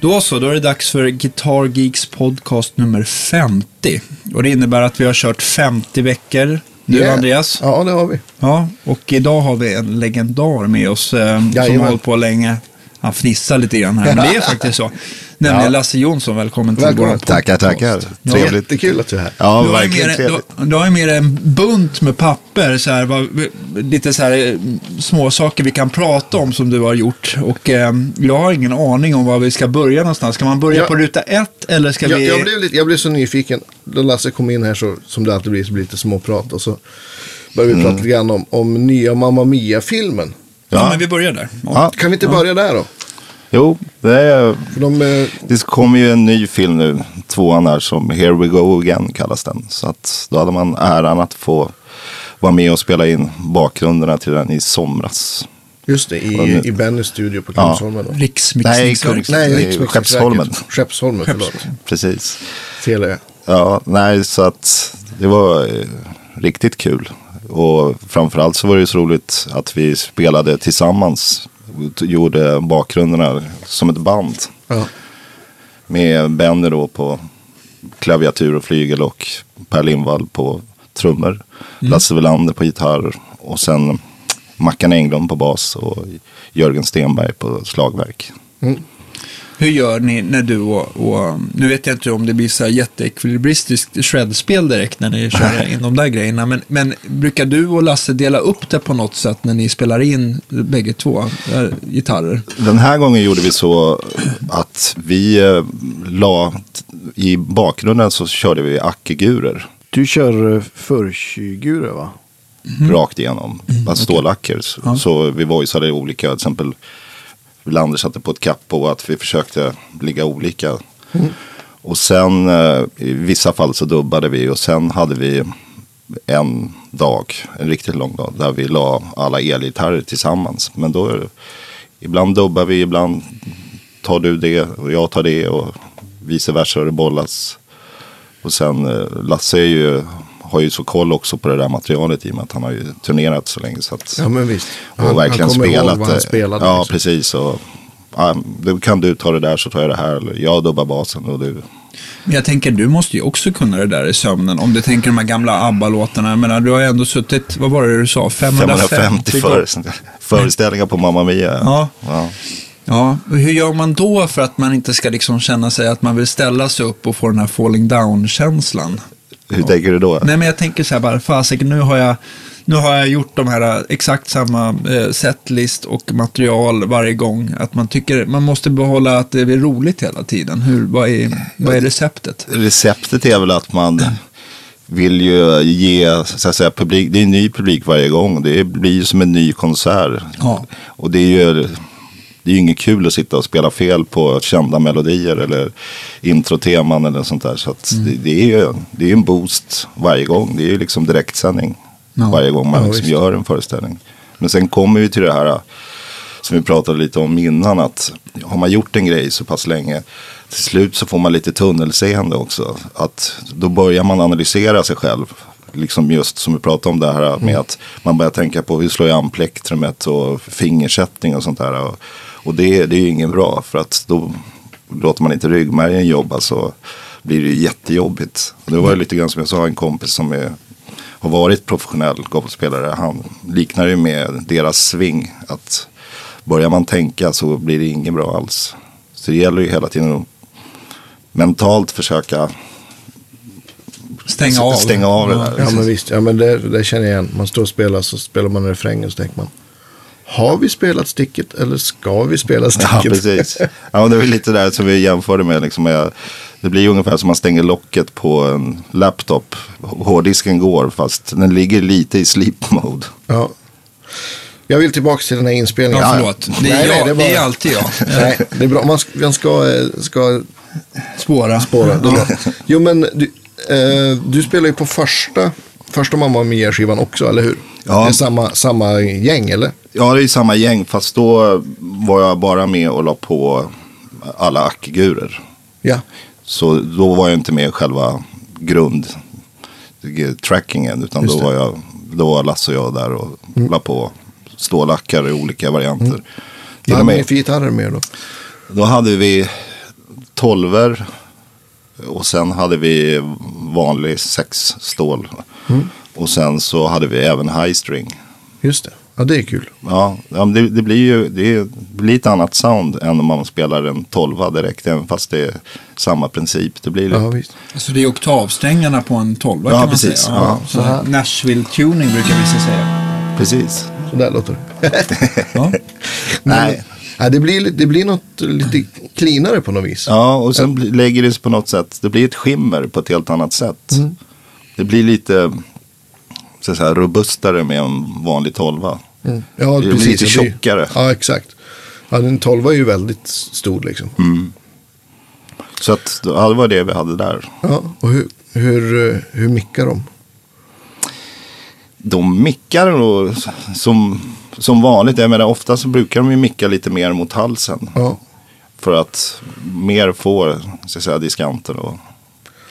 Då så, då är det dags för Guitar Geeks podcast nummer 50. Och det innebär att vi har kört 50 veckor nu, Yeah. Andreas. Ja, det har vi. Ja, och idag har vi en legendar med oss eh, som har hållit på länge. Han fnissar lite grann här, men det är faktiskt så. Nämligen Ja. Lasse Jonsson, välkommen till Välkommen. vår Tackar, tackar. Ja. Trevligt. Jättekul att du är här. Ja, Du har, verkligen trevligt. du, du har ju med dig en bunt med papper, så här, lite så här, eh, små saker vi kan prata om som du har gjort. Och eh, jag har ingen aning om var vi ska börja någonstans. Ska man börja Ja. på ruta ett eller ska Jag, vi... jag, blev lite, jag blev så nyfiken. Då Lasse kom in här, så, som det alltid blir, så blir det lite småprat. Och så började vi prata lite grann om, om nya Mamma Mia-filmen. ja, Ja. men vi börjar där. Ja. Ja, Kan vi inte börja där då? Jo, det, är, För de, eh, det kommer ju en ny film nu, tvåan här, som Here We Go Again kallas den. Så att då hade man äran att få vara med och spela in bakgrunderna till den i somras. just det, i, nu? i Bennys studio på Ja. Kungsholmen. Då. Riksmixningsverk. Kungs- Nej, Riksmixningsverket. Skeppsholmen. Skeppsholmen, förlåt. Precis. Fel är. Ja, nej, så att det var eh, riktigt kul. Och framförallt så var det ju så roligt att vi spelade tillsammans. Gjorde bakgrunderna som ett band. Ja. Med Benny då på klaviatur och flygel och Per Lindvall på trummor. Lasse Welander på gitarr och sen Mackan Englund på bas och Jörgen Stenberg på slagverk. Hur gör ni när du och, och nu vet jag inte om det blir så här jätteekvilibristiskt shredspel direkt när ni kör in de där grejerna, men, men brukar du och Lasse dela upp det på något sätt när ni spelar in bägge två äh, gitarrer? Den här gången gjorde vi så att vi eh, la i bakgrunden så körde vi ackigurer Du kör uh, förkygurer va? rakt igenom. Alltså stålacker. Så, så vi voiceade olika, till exempel Wilander satte på ett kapp på att vi försökte ligga olika. Och sen eh, i vissa fall så dubbade vi och sen hade vi en dag, en riktigt lång dag, där vi la alla elgitarrer tillsammans. Men då, ibland dubbar vi, ibland tar du det och jag tar det och vice versa och det bollas. Och sen eh, Lasse är ju, har ju så koll också på det där materialet i och med att han har ju turnerat så länge. Så att, ja, men visst. och verkligen kommer ihåg spelat. vad han spelade. ja, liksom. precis. Och, ja, då kan du ta det där så tar jag det här. Eller jag dubbar basen och du. Men jag tänker, du måste ju också kunna det där i sömnen. Om du tänker de här gamla ABBA-låtarna. Jag menar, du har ju ändå suttit, vad var det du sa, 550, 550 gånger. för, föreställningar på Mamma Mia. Ja. Ja. Ja, och hur gör man då för att man inte ska liksom känna sig att man vill ställa sig upp och få den här falling down-känslan? Hur tänker du då? Nej, men jag tänker så här bara, fasiken, nu har jag, nu har jag gjort de här eh, exakt samma eh, setlist och material varje gång. Att man tycker, man måste behålla att det är roligt hela tiden. Hur, vad, är, vad är receptet? Receptet är väl att man vill ju ge så att säga, publik. Det är en ny publik varje gång. Det blir ju som en ny konsert. Ja. Och det är ju det är ju inget kul att sitta och spela fel på kända melodier eller introteman eller sånt där. Så att det, det är ju det är en boost varje gång. Det är ju liksom direktsändning Ja. varje gång man Ja, liksom gör en föreställning. Men sen kommer vi till det här som vi pratade lite om innan. Att har man gjort en grej så pass länge. Till slut så får man lite tunnelseende också. Att då börjar man analysera sig själv. Liksom just som vi pratade om det här med att man börjar tänka på hur slår jag an plektrumet och fingersättning och sånt där. Och, och det, det är ju ingen bra för att då låter man inte ryggmärgen jobba så blir det ju jättejobbigt. Och det var ju lite grann som jag sa, en kompis som är, har varit professionell golfspelare. Han liknar ju med deras sving. Att börjar man tänka så blir det inget bra alls. Så det gäller ju hela tiden att mentalt försöka Stänga av. stänga av det där. Ja, men visst. Ja, men det, det känner jag igen. Man står och spelar så spelar man refrängen så tänker man. Har vi spelat sticket eller ska vi spela sticket? Ja, precis. Ja, det var lite där som vi jämförde med. Liksom, med det blir ungefär som man stänger locket på en laptop. Hårddisken går fast den ligger lite i sleep mode. Ja. Jag vill tillbaka till den här inspelningen. Ja, förlåt. Det är, Nej, nej, jag, det är det är bara- alltid jag. Nej, det är bra. Man ska, man ska, eh, ska Spåra. spåra. Jo, men du, eh, du spelar ju på första, första Mamma Mia-skivan också, eller hur? Ja. Det är samma, samma gäng, eller? Ja, det är samma gäng fast då var jag bara med och la på alla ackigurer. Ja. Så då var jag inte med i själva grundtrackingen utan Just då. Mm. var, jag, då var Lasse och jag där och la på stålackar i olika varianter. Till Vad hade ni för gitarrer med då? då hade vi tolver och sen hade vi vanlig sexstål. Och sen så hade vi även high string. Just det. Ja, det är kul. Ja, ja det, det blir ju det, blir ett annat sound än om man spelar en tolva direkt. Även fast det är samma princip. Det blir Ja, visst. Alltså det är oktavsträngarna på en 12 Ja, kan man precis. säga. Ja. Så här Nashville-tuning brukar vissa säga. precis. Så där låter det. Ja. Nej. Ja, det, blir, li- det blir något lite cleanare på något vis. Ja, och sen lägger det sig på något sätt. Det blir ett skimmer på ett helt annat sätt. Det blir lite så att säga, robustare med en vanlig tolva. Mm. Ja, Det är precis. lite tjockare. Ja, exakt. Ja, den 12 är ju väldigt stor liksom. Så att, ja, det var det vi hade där. Ja, och hur, hur, hur mickar de? De mickar då som, som vanligt. Jag menar, ofta så brukar de ju micka lite mer mot halsen. Ja, För att mer få så att säga, diskanter. Och,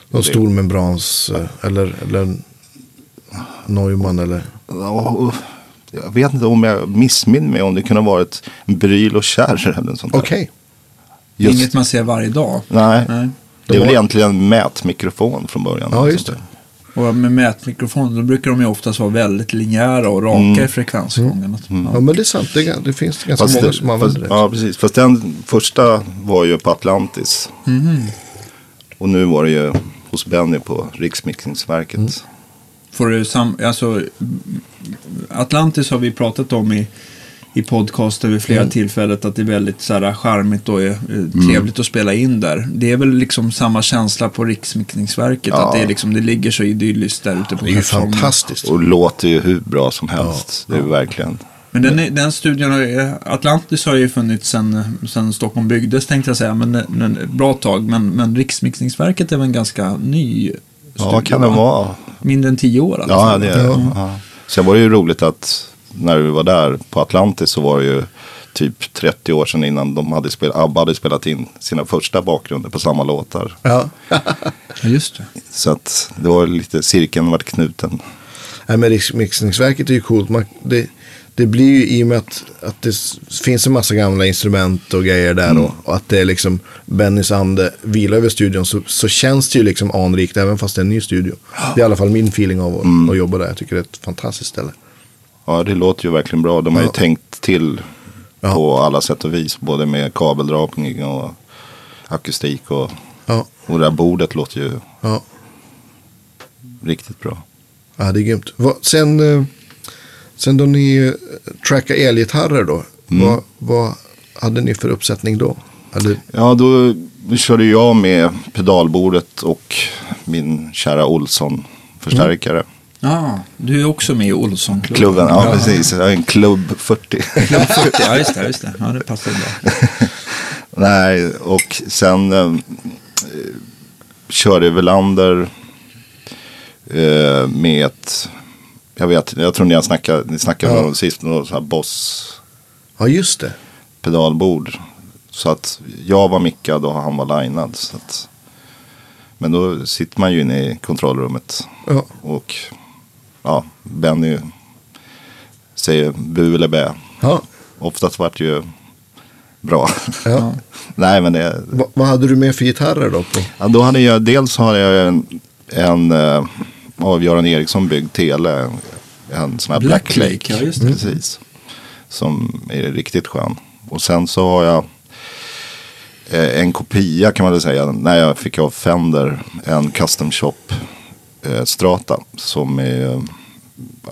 någon stor membrans eh, eller, eller Neumann eller? jag vet inte om jag missminner mig om det kunde ha varit bryl och kärr eller något sånt. Okej. Just- Inget man ser varje dag. Nej. Nej. Det är väl var- egentligen en mätmikrofon från början. Ja, just det. Och med mätmikrofon då brukar de ju oftast vara väldigt linjära och raka i frekvensgången. Ja. Ja, men det är sant. Det, det finns ganska Fast många det- som fast, använder det. Ja, precis. Fast den första var ju på Atlantis. Mhm. Och nu var det ju hos Benny på Riksmixningsverket. Mm. Får du sam, alltså, Atlantis har vi pratat om i, i podcaster vid flera Mm. tillfällen att det är väldigt så här, charmigt och eh, Mm. trevligt att spela in där. Det är väl liksom samma känsla på Riksmixningsverket, Ja. att det, är liksom, det ligger så idylliskt där ute på Det är ju fantastiskt. Och låter ju hur bra som helst. Det är verkligen. Men den, den studion, Atlantis har ju funnits sedan sen Stockholm byggdes tänkte jag säga, men, men ett bra tag. Men, men Riksmixningsverket är väl en ganska ny Ja, studio, kan det va? vara. Mindre än tio år alla Ja, det är Ja. ja. Sen var det ju roligt att när vi var där på Atlantis så var det ju typ 30 år sedan innan de hade spelat, ABBA hade spelat in sina första bakgrunder på samma låtar. Ja. Ja, just det. Så att det var lite, cirkeln vart knuten. Nej, men Riksmixningsverket är ju coolt. Man, det, det blir ju i och med att, att det finns en massa gamla instrument och grejer där och, och att det är liksom Bennys ande vilar över studion så, så känns det ju liksom anrikt även fast det är en ny studio. Det är i alla fall min feeling av att, att jobba där. Jag tycker det är ett fantastiskt ställe. Ja, det låter ju verkligen bra. De har ju Ja. tänkt till Ja. på alla sätt och vis. Både med kabeldragning och akustik. Och, Ja, och det där bordet låter ju ja. riktigt bra. ja det är grymt. Vad, sen, eh, sen då ni eh, trackade elgitarrer då, vad, vad hade ni för uppsättning då? Eller, Ja, då, körde jag med pedalbordet och min kära Olsson-förstärkare. Ja, du är också med i Olssonklubben. Klubben, ja, precis. Jag är en klubb 40. Klubb 40, ja just det. Just det. Ja, det passar bra. Nej, och sen eh, körde Velander eh, med ett, jag vet, jag tror ni har snackat, ni snackade Ja. om sist, något så här Boss ja, just det. pedalbord. Så att jag var mickad och han var linad. Så att, men då sitter man ju inne i kontrollrummet. Ja, Och ja, Benny säger bu eller bä. ja, Oftast vart det ju bra. ja. Nej men det, Va, vad hade du med för gitarrer då? På? ja, då hade jag, dels har jag en, en eh, av Göran Eriksson byggd tele. En sån här Black Black, Lake, Lake. ja, just det. Precis. Som är riktigt skön. Och sen så har jag eh, en kopia kan man väl säga. När jag fick av Fender. En custom shop eh, Strata. Som är eh,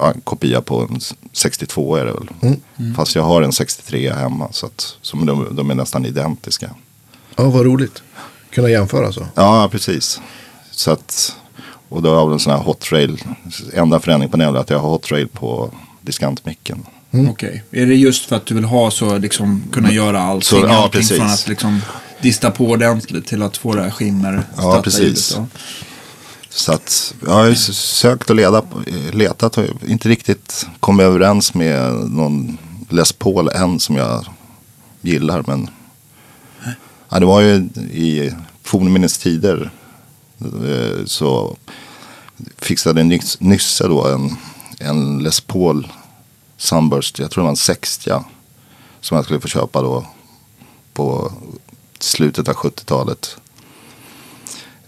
en kopia på en 62 är det väl. Mm. Fast jag har en 63 hemma. Så att, som de, de är nästan identiska. Ja, vad roligt. Kunna jämföra så. Ja, precis. Så att, och då har jag en sån här hot rail. Enda förändring på den är att jag har hot rail på diskantmicken. Okej. Är det just för att du vill ha så, liksom, kunna göra allting? Så, ja, allting precis. Från att liksom dista på ordentligt till att få det här skimmer Ja, precis. Ja. Så att jag har ju sökt och leda, letat och inte riktigt kommit överens med någon Les Paul än som jag gillar. Men ja, det var ju i fornminnes tider så fixade Nys- Nysse då en, en Les Paul Sunburst, jag tror det var en 60 som jag skulle få köpa då på slutet av 70-talet.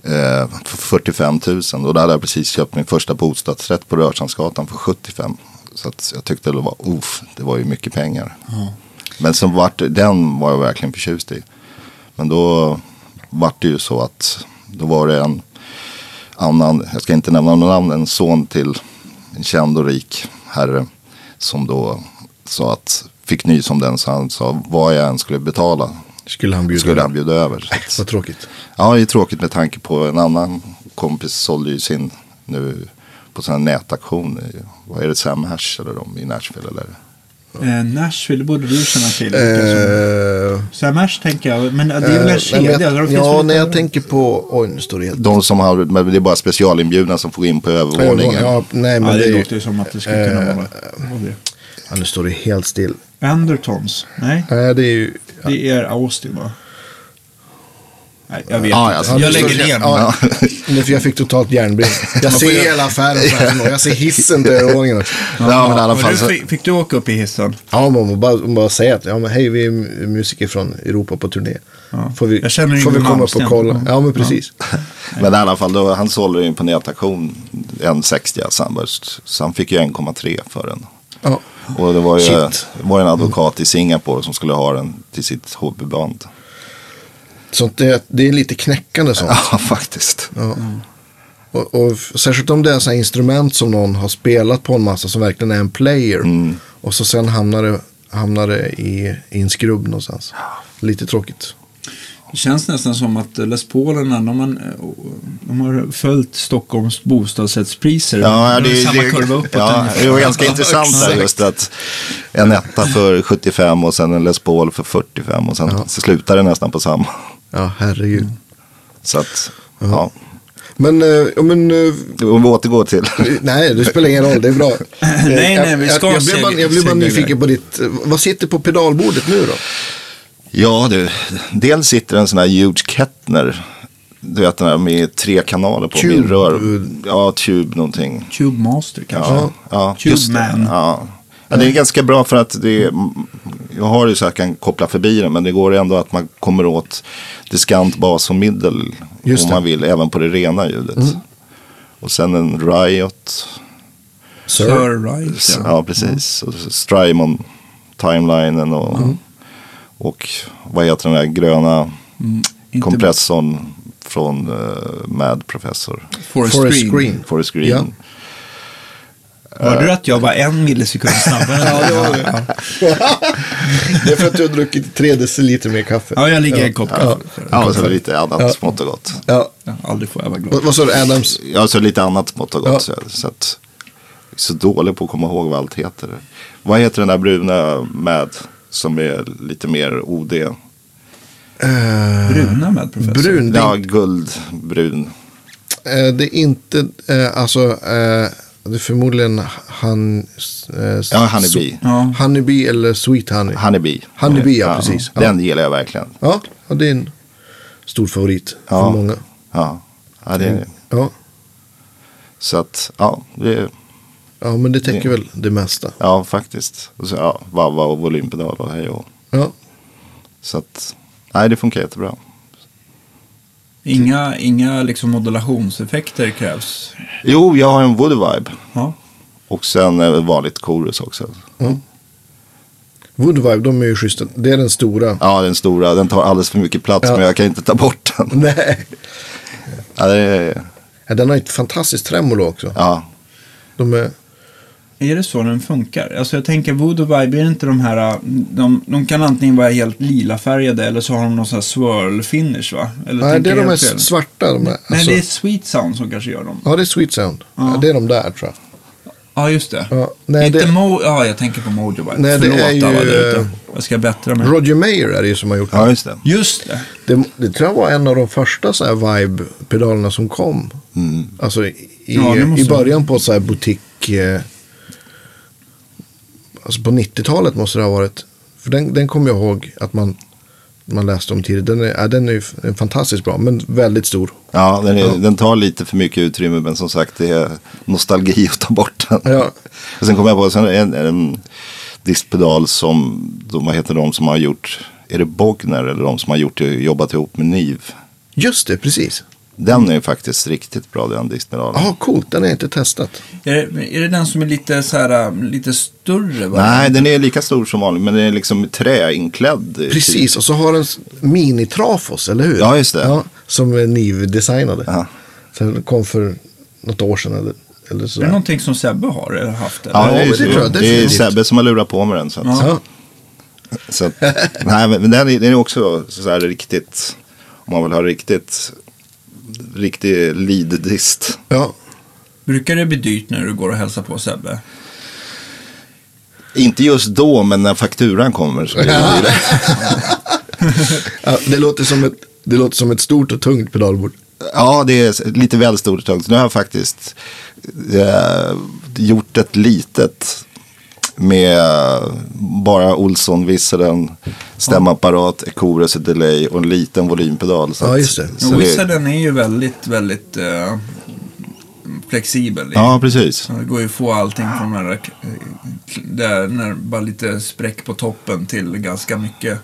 Eh, för 45 000 och då hade jag precis köpt min första bostadsrätt på Rörstrandsgatan för 75. Så jag tyckte det var, uff, det var ju mycket pengar. Men sen vart den var jag verkligen förtjust i. Men då vart det ju så att då var det en annan, jag ska inte nämna någon namn, en son till en känd och rik herre som då sa att, fick nys om den så han sa vad jag än skulle betala Skulle han bjuda skulle han bjuda över. Att- Vad tråkigt. Ja, det är tråkigt med tanke på en annan kompis sålde ju sin nu på sån här nätaktion. i- Vad är det, Sam Hash eller de i Nashville eller? Eh, Nashville borde du känna till. Eh, Sam Ash tänker jag, men det är väl en eh, nej, kedja? men jag- Ja, när jag tänker på... Oj, nu står det helt... De som har, men det är bara specialinbjudna som får in på övervåningen. Ja, nej, men Ja, det, det låter ju som att det skulle kunna eh, vara vara det. Ja, nu står det helt still. Andertons? Nej, Nej, det är ju... det är Austin va? Nej, jag vet Ja, inte. alltså, jag lägger ner ja, mig. Nu för jag fick totalt järnbrinn. Jag ser hela affären. Jag ser hissen till övervåningen också. Ja, men i alla fall du, så, fick, du åka upp i hissen? Ja, man bara, bara säga att ja, men hej, vi är mu- musiker från Europa på turné. Ja. Får vi, Jag känner får vi komma upp och kolla? Ja, men precis. men i alla fall, då, han sålde in på nätaktion en 60 Sunburst. Så han fick ju 1,3 för den. Ja. Och det var ju var en advokat i Singapore som skulle ha den till sitt hobbyband. Sånt det, det är lite knäckande sånt. Ja, faktiskt. Ja. Och, och särskilt om det är så här instrument som någon har spelat på en massa som verkligen är en player. Mm. Och så sen hamnar det, hamnar det i, i en skrubb någonstans. Lite tråkigt. Det känns nästan som att Les Paulerna, de, har- de har följt Stockholms bostadsrättspriser. Ja, De det, är samma det, kurva uppåt ja, det var ganska intressant där just att en etta för 75 och sen en Les Paul för 45 och sen så slutar det nästan på samma. Ja, herregud. Så att, ja. Men, eh, ja, men eh, Om vi återgår till. nej, det spelar ingen roll. Det är bra. Nej, nej, vi ska jag, jag, blev bara, jag blev bara nyfiken på ditt, vad sitter på pedalbordet nu då? Ja du, dels sitter en sån här huge Kettner. Du vet den här med tre kanaler på Tube. min rör. Ja, Tube någonting. Cube Master kanske. Ja, ja Tube just det. Man. Ja. Ja, det är ganska bra för att det är, jag har ju så att jag kan koppla förbi den men det går ändå att man kommer åt diskant, bas och middel Just om det. man vill, även på det rena ljudet. Och sen en Riot, Sir Rice. ja, Ja. precis, och Strymon, Timelinen och, och vad heter den där gröna Mm, kompressorn från uh, Mad Professor, Forest, Forest Green. Green. Forest Green. Ja. Hörde du att jag var en millisekund snabbare? ja, det var det. Det är för att du har druckit tre deciliter mer kaffe. Ja, jag ligger i en kopp kaffe. Ja, och så lite annat Ja. smått och gott. Ja. Ja, aldrig får jag vara glad. Vad, sa du, Adams? Ja, så lite annat smått och gott. Ja. Så, så att, så dålig på att komma ihåg vad allt heter. Vad heter den där bruna med som är lite mer OD? Eh, Bruna med professor. brun. Ja, guldbrun. eh, det är inte, eh, alltså, eh, det är förmodligen han... Eh, Ja, Honeybee. Ja. Honeybee eller Sweet Honey. Honeybee. Honeybee, ja, precis. Ja. Den gillar jag verkligen. Ja, och det är en stor favorit för Ja. många. Ja, ja, det, Ja. så att, ja, det, ja, men det täcker Det- väl det mesta. ja faktiskt. Och så, ja, vavva och volympedal och hej och. Ja. Så att, nej det funkar jättebra. Inga, inga liksom modulationseffekter krävs. Jo, jag har en Woody Vibe. Ja. Och sen eh, vanligt chorus också. Wood Vibe, de är ju schyssta. Det är den stora. Ja, den stora, den tar alldeles för mycket plats Ja. men jag kan inte ta bort den. Nej. Ja, det är, Ja, den har ett fantastiskt tremolo också. ja. De är, Är det så den funkar? Alltså jag tänker Voodoo Vibe, är det inte de här, de, de kan antingen vara helt lila färgade eller så har de någon sån här swirl finish va? Eller nej, det är de här fel? svarta. De är, Nej, alltså, det är Sweet Sound som kanske gör dem. Ja, det är Sweet Sound. Ja. Ja. det är de där tror jag. Ja, just det. Ja, nej, inte det- Mo- ja, jag tänker på Mojo Vibe. Nej, det Förlåt är ju, alla där ute. eh, Jag ska bättra mig. Roger Mayer är det ju som har gjort ja, det. just det. Just det. det. Det tror jag var en av de första så här vibe-pedalerna som kom. Mm. Alltså i, Ja, det måste i början på så här butik. Eh, alltså på 90-talet måste det ha varit. För den, den kommer jag ihåg att man, man läste om tidigt. Den är, ja, den är fantastiskt bra, men väldigt stor. Ja, den, är, den tar lite för mycket utrymme men som sagt det är nostalgi att ta bort den. Ja. Och sen kommer jag på sen en, en diskpedal som, de, vad heter de som har gjort, är det Bogner eller de som har gjort, jobbat ihop med Niv? Just det, precis. Den är ju faktiskt riktigt bra den diskpedalen. Jaha, coolt. Den har jag inte testat. Är det, är det den som är lite, så här, lite större? Va? Nej, den är lika stor som vanligt men den är liksom träinklädd. Precis, och så har den mini-trafos, eller hur? Ja, just det. Ja, som Niv designade. Ja. Den kom för något år sedan eller, eller Är så. det någonting som Sebbe har eller haft? Eller? Ja, Ja, det det tror jag det är. Sebbe som har lurat på mig den. Så att, Ja. så att, nej, men men den är, den är också så här riktigt, om man vill ha riktigt, riktig lead-dist. ja. Brukar det bli dyrt när du går och hälsar på Sebbe? Inte just då, men när fakturan kommer så blir det dyrare. Ja, det, låter som ett, det låter som ett stort och tungt pedalbord. Ja, det är lite väl stort och tungt. Nu har jag faktiskt eh, gjort ett litet med bara Olsson-visselen, stämapparat, chorus, delay och en liten volympedal. Så Ja, just det. så Wizarden är ju väldigt, väldigt eh, flexibel. Ja, precis. Så Det går ju att få allting från den där, där, när bara lite spräck på toppen till ganska mycket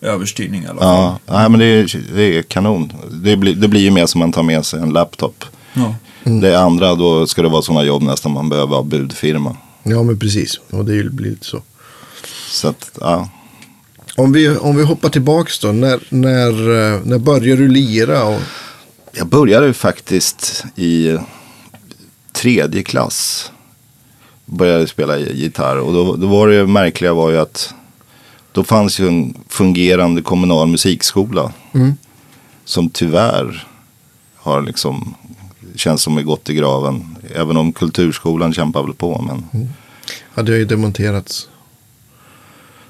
överstyrning i alla fall. Ja, nej, men det är, det är kanon. Det blir, det blir ju mer som man tar med sig en laptop. Ja. Det andra, då ska det vara sådana jobb nästan man behöver ha budfirma. Ja, men precis. Och det blir lite så. Så att, ja. Om vi, om vi hoppar tillbaks då. När, när, eh, när började du lira? Och, Jag började faktiskt i tredje klass. Började spela gitarr och då, då var det märkliga var ju att då fanns ju en fungerande kommunal musikskola. Mm. Som tyvärr har liksom känns som är gått i graven. Även om kulturskolan kämpar väl på. Men, hade jag ju demonterats.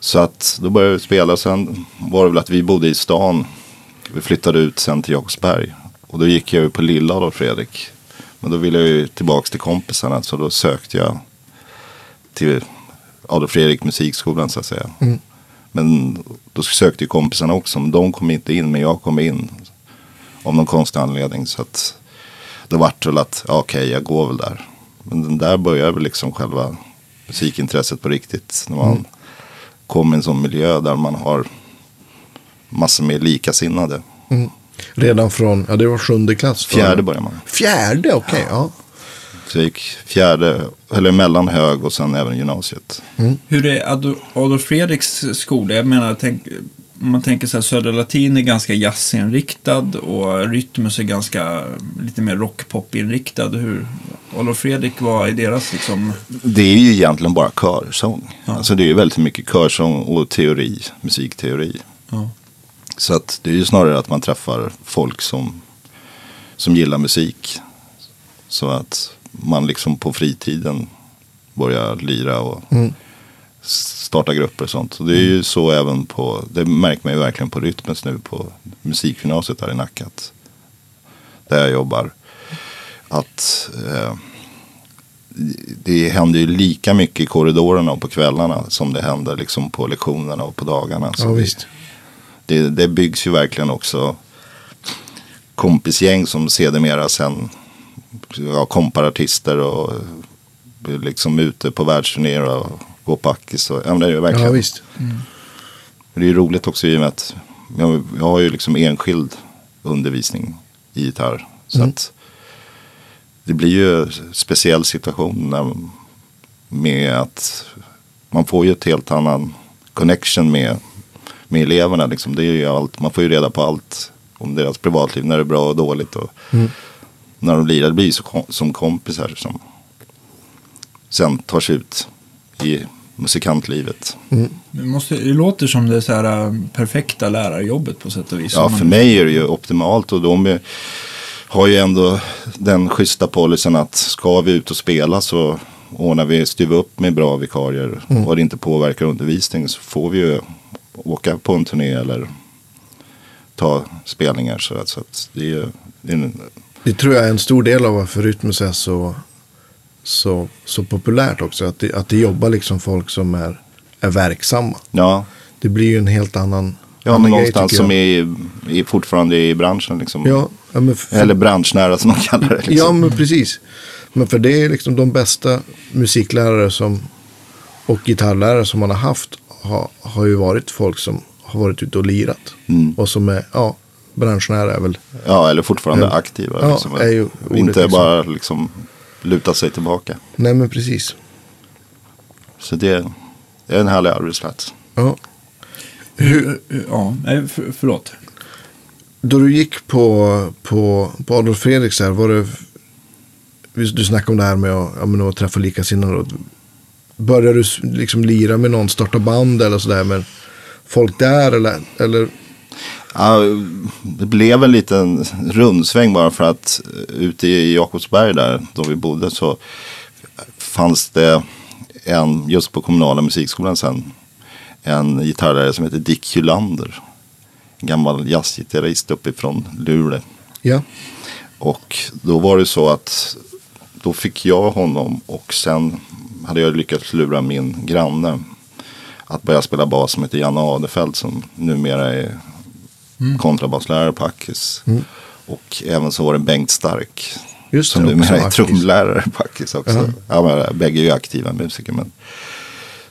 Så att då började vi spela. Sen var det väl att vi bodde i stan. Vi flyttade ut sen till Jakobsberg. Och då gick jag ju på Lilla då Fredrik. Men då ville jag ju tillbaka till kompisarna. Så då sökte jag till Adolf Fredrik musikskolan så att säga. Mm. Men då sökte ju kompisarna också. Men de kom inte in. Men jag kom in. Av någon konstig anledning. Så att då vart det väl att ja, okej jag går väl där. Men den där började väl liksom själva musikintresset på riktigt. När man kommer i en sån miljö där man har massor med likasinnade. Redan från, ja det var sjunde klass. för- Fjärde börjar man. Fjärde, okej. ja. Så jag gick fjärde, eller mellan hög och sen även gymnasiet. Hur är Ado- Adolf Fredriks skola? Jag menar, tänk, om man tänker så här, Södra Latin är ganska jazzinriktad och Rytmus är ganska lite mer rockpop-inriktad. Hur Adolf Fredrik var i deras liksom... Det är ju egentligen bara körsång. Ja. Alltså det är ju väldigt mycket körsång och teori, musikteori. Ja. Så att det är ju snarare att man träffar folk som, som gillar musik. Så att man liksom på fritiden börjar lira och starta grupper och sånt. Så det är ju så även på, det märker man ju verkligen på Rytmus nu på musikgymnasiet här i Nacka. Där jag jobbar. Att eh, det händer ju lika mycket i korridorerna och på kvällarna som det händer liksom på lektionerna och på dagarna. Så Ja, det- visst. det, det byggs ju verkligen också kompisgäng som sedermera sen ja, komparartister och eh, liksom ute på världsturnéer och går på Ackis. Och, ja, men det är ju verkligen. Ja, visst. Det är ju roligt också i och med att jag, jag har ju liksom enskild undervisning i gitarr. Så Mm. att det blir ju speciell situation när, med att man får ju ett helt annan connection med, med eleverna. Liksom. Det är allt, man får ju reda på allt om deras privatliv, när det är bra och dåligt. Och Mm. När de lirar, det blir så, som kompisar som sen tar sig ut i musikantlivet. Det, måste, det låter som det så här, äh, perfekta lärarjobbet på sätt och vis. Ja, för mig är det ju optimalt och de är, har ju ändå den schyssta policyn att ska vi ut och spela så ordnar vi, styr vi upp med bra vikarier och det inte påverkar undervisning så får vi ju åka på en turné eller ta spelningar. Så att, så att det är det är en, Det tror jag är en stor del av varför Rytmus är så, så, så populärt också. Att det, att det jobbar liksom folk som är, är verksamma. ja, Det blir ju en helt annan, ja men grej, någonstans tycker som är, är fortfarande i branschen liksom. Ja, ja, för, Eller branschnära som de kallar det. Liksom. ja, men precis. Men för det är liksom de bästa musiklärare som, och gitarrlärare som man har haft har, har ju varit folk som har varit ute och lirat. Mm. Och som är, ja, branschnära är väl. Ja, eller fortfarande aktiva. Ja, liksom. Inte liksom. bara liksom luta sig tillbaka. Nej men precis. Så det, det är en härlig arbetsplats. Ja. Hur, ja, nej, för, förlåt. Då du gick på, på, på Adolf Fredriks här, var det... Du snackade om det här med att, ja, men att träffa likasinnade. Började du liksom lira med någon, starta band eller sådär med folk där eller? eller Ja, det blev en liten rundsväng bara för att eh, ute i Jakobsberg där, då vi bodde, så fanns det en, just på kommunala musikskolan sen, en gitarrlärare som heter Dick Hylander. En gammal jazzgitarrist uppifrån Luleå. ja, Och då var det så att då fick jag honom och sen hade jag lyckats lura min granne att börja spela bas som heter Janne Adefelt som numera är kontrabasslärare på Ackis. Och även så var det Bengt Stark just som numera är trumlärare på Ackis också. Ja, men, bägge är ju aktiva musiker. Men...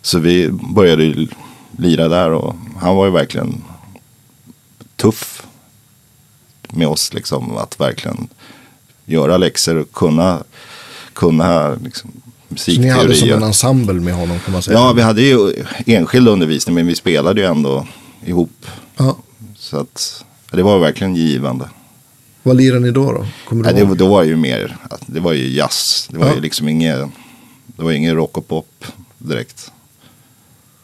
Så vi började lira där och han var ju verkligen tuff med oss. Liksom, att verkligen göra läxor och kunna, kunna liksom, Så ni hade som en ensemble med honom kan man säga. Ja, vi hade ju enskild undervisning men vi spelade ju ändå ihop. Ja. Så att det var verkligen givande. Vad lirade ni då? då? Kommer du Nej, det, var- då var det ju mer, det var ju jazz. Det var Ja. ju liksom inget, det var ingen rock och pop direkt.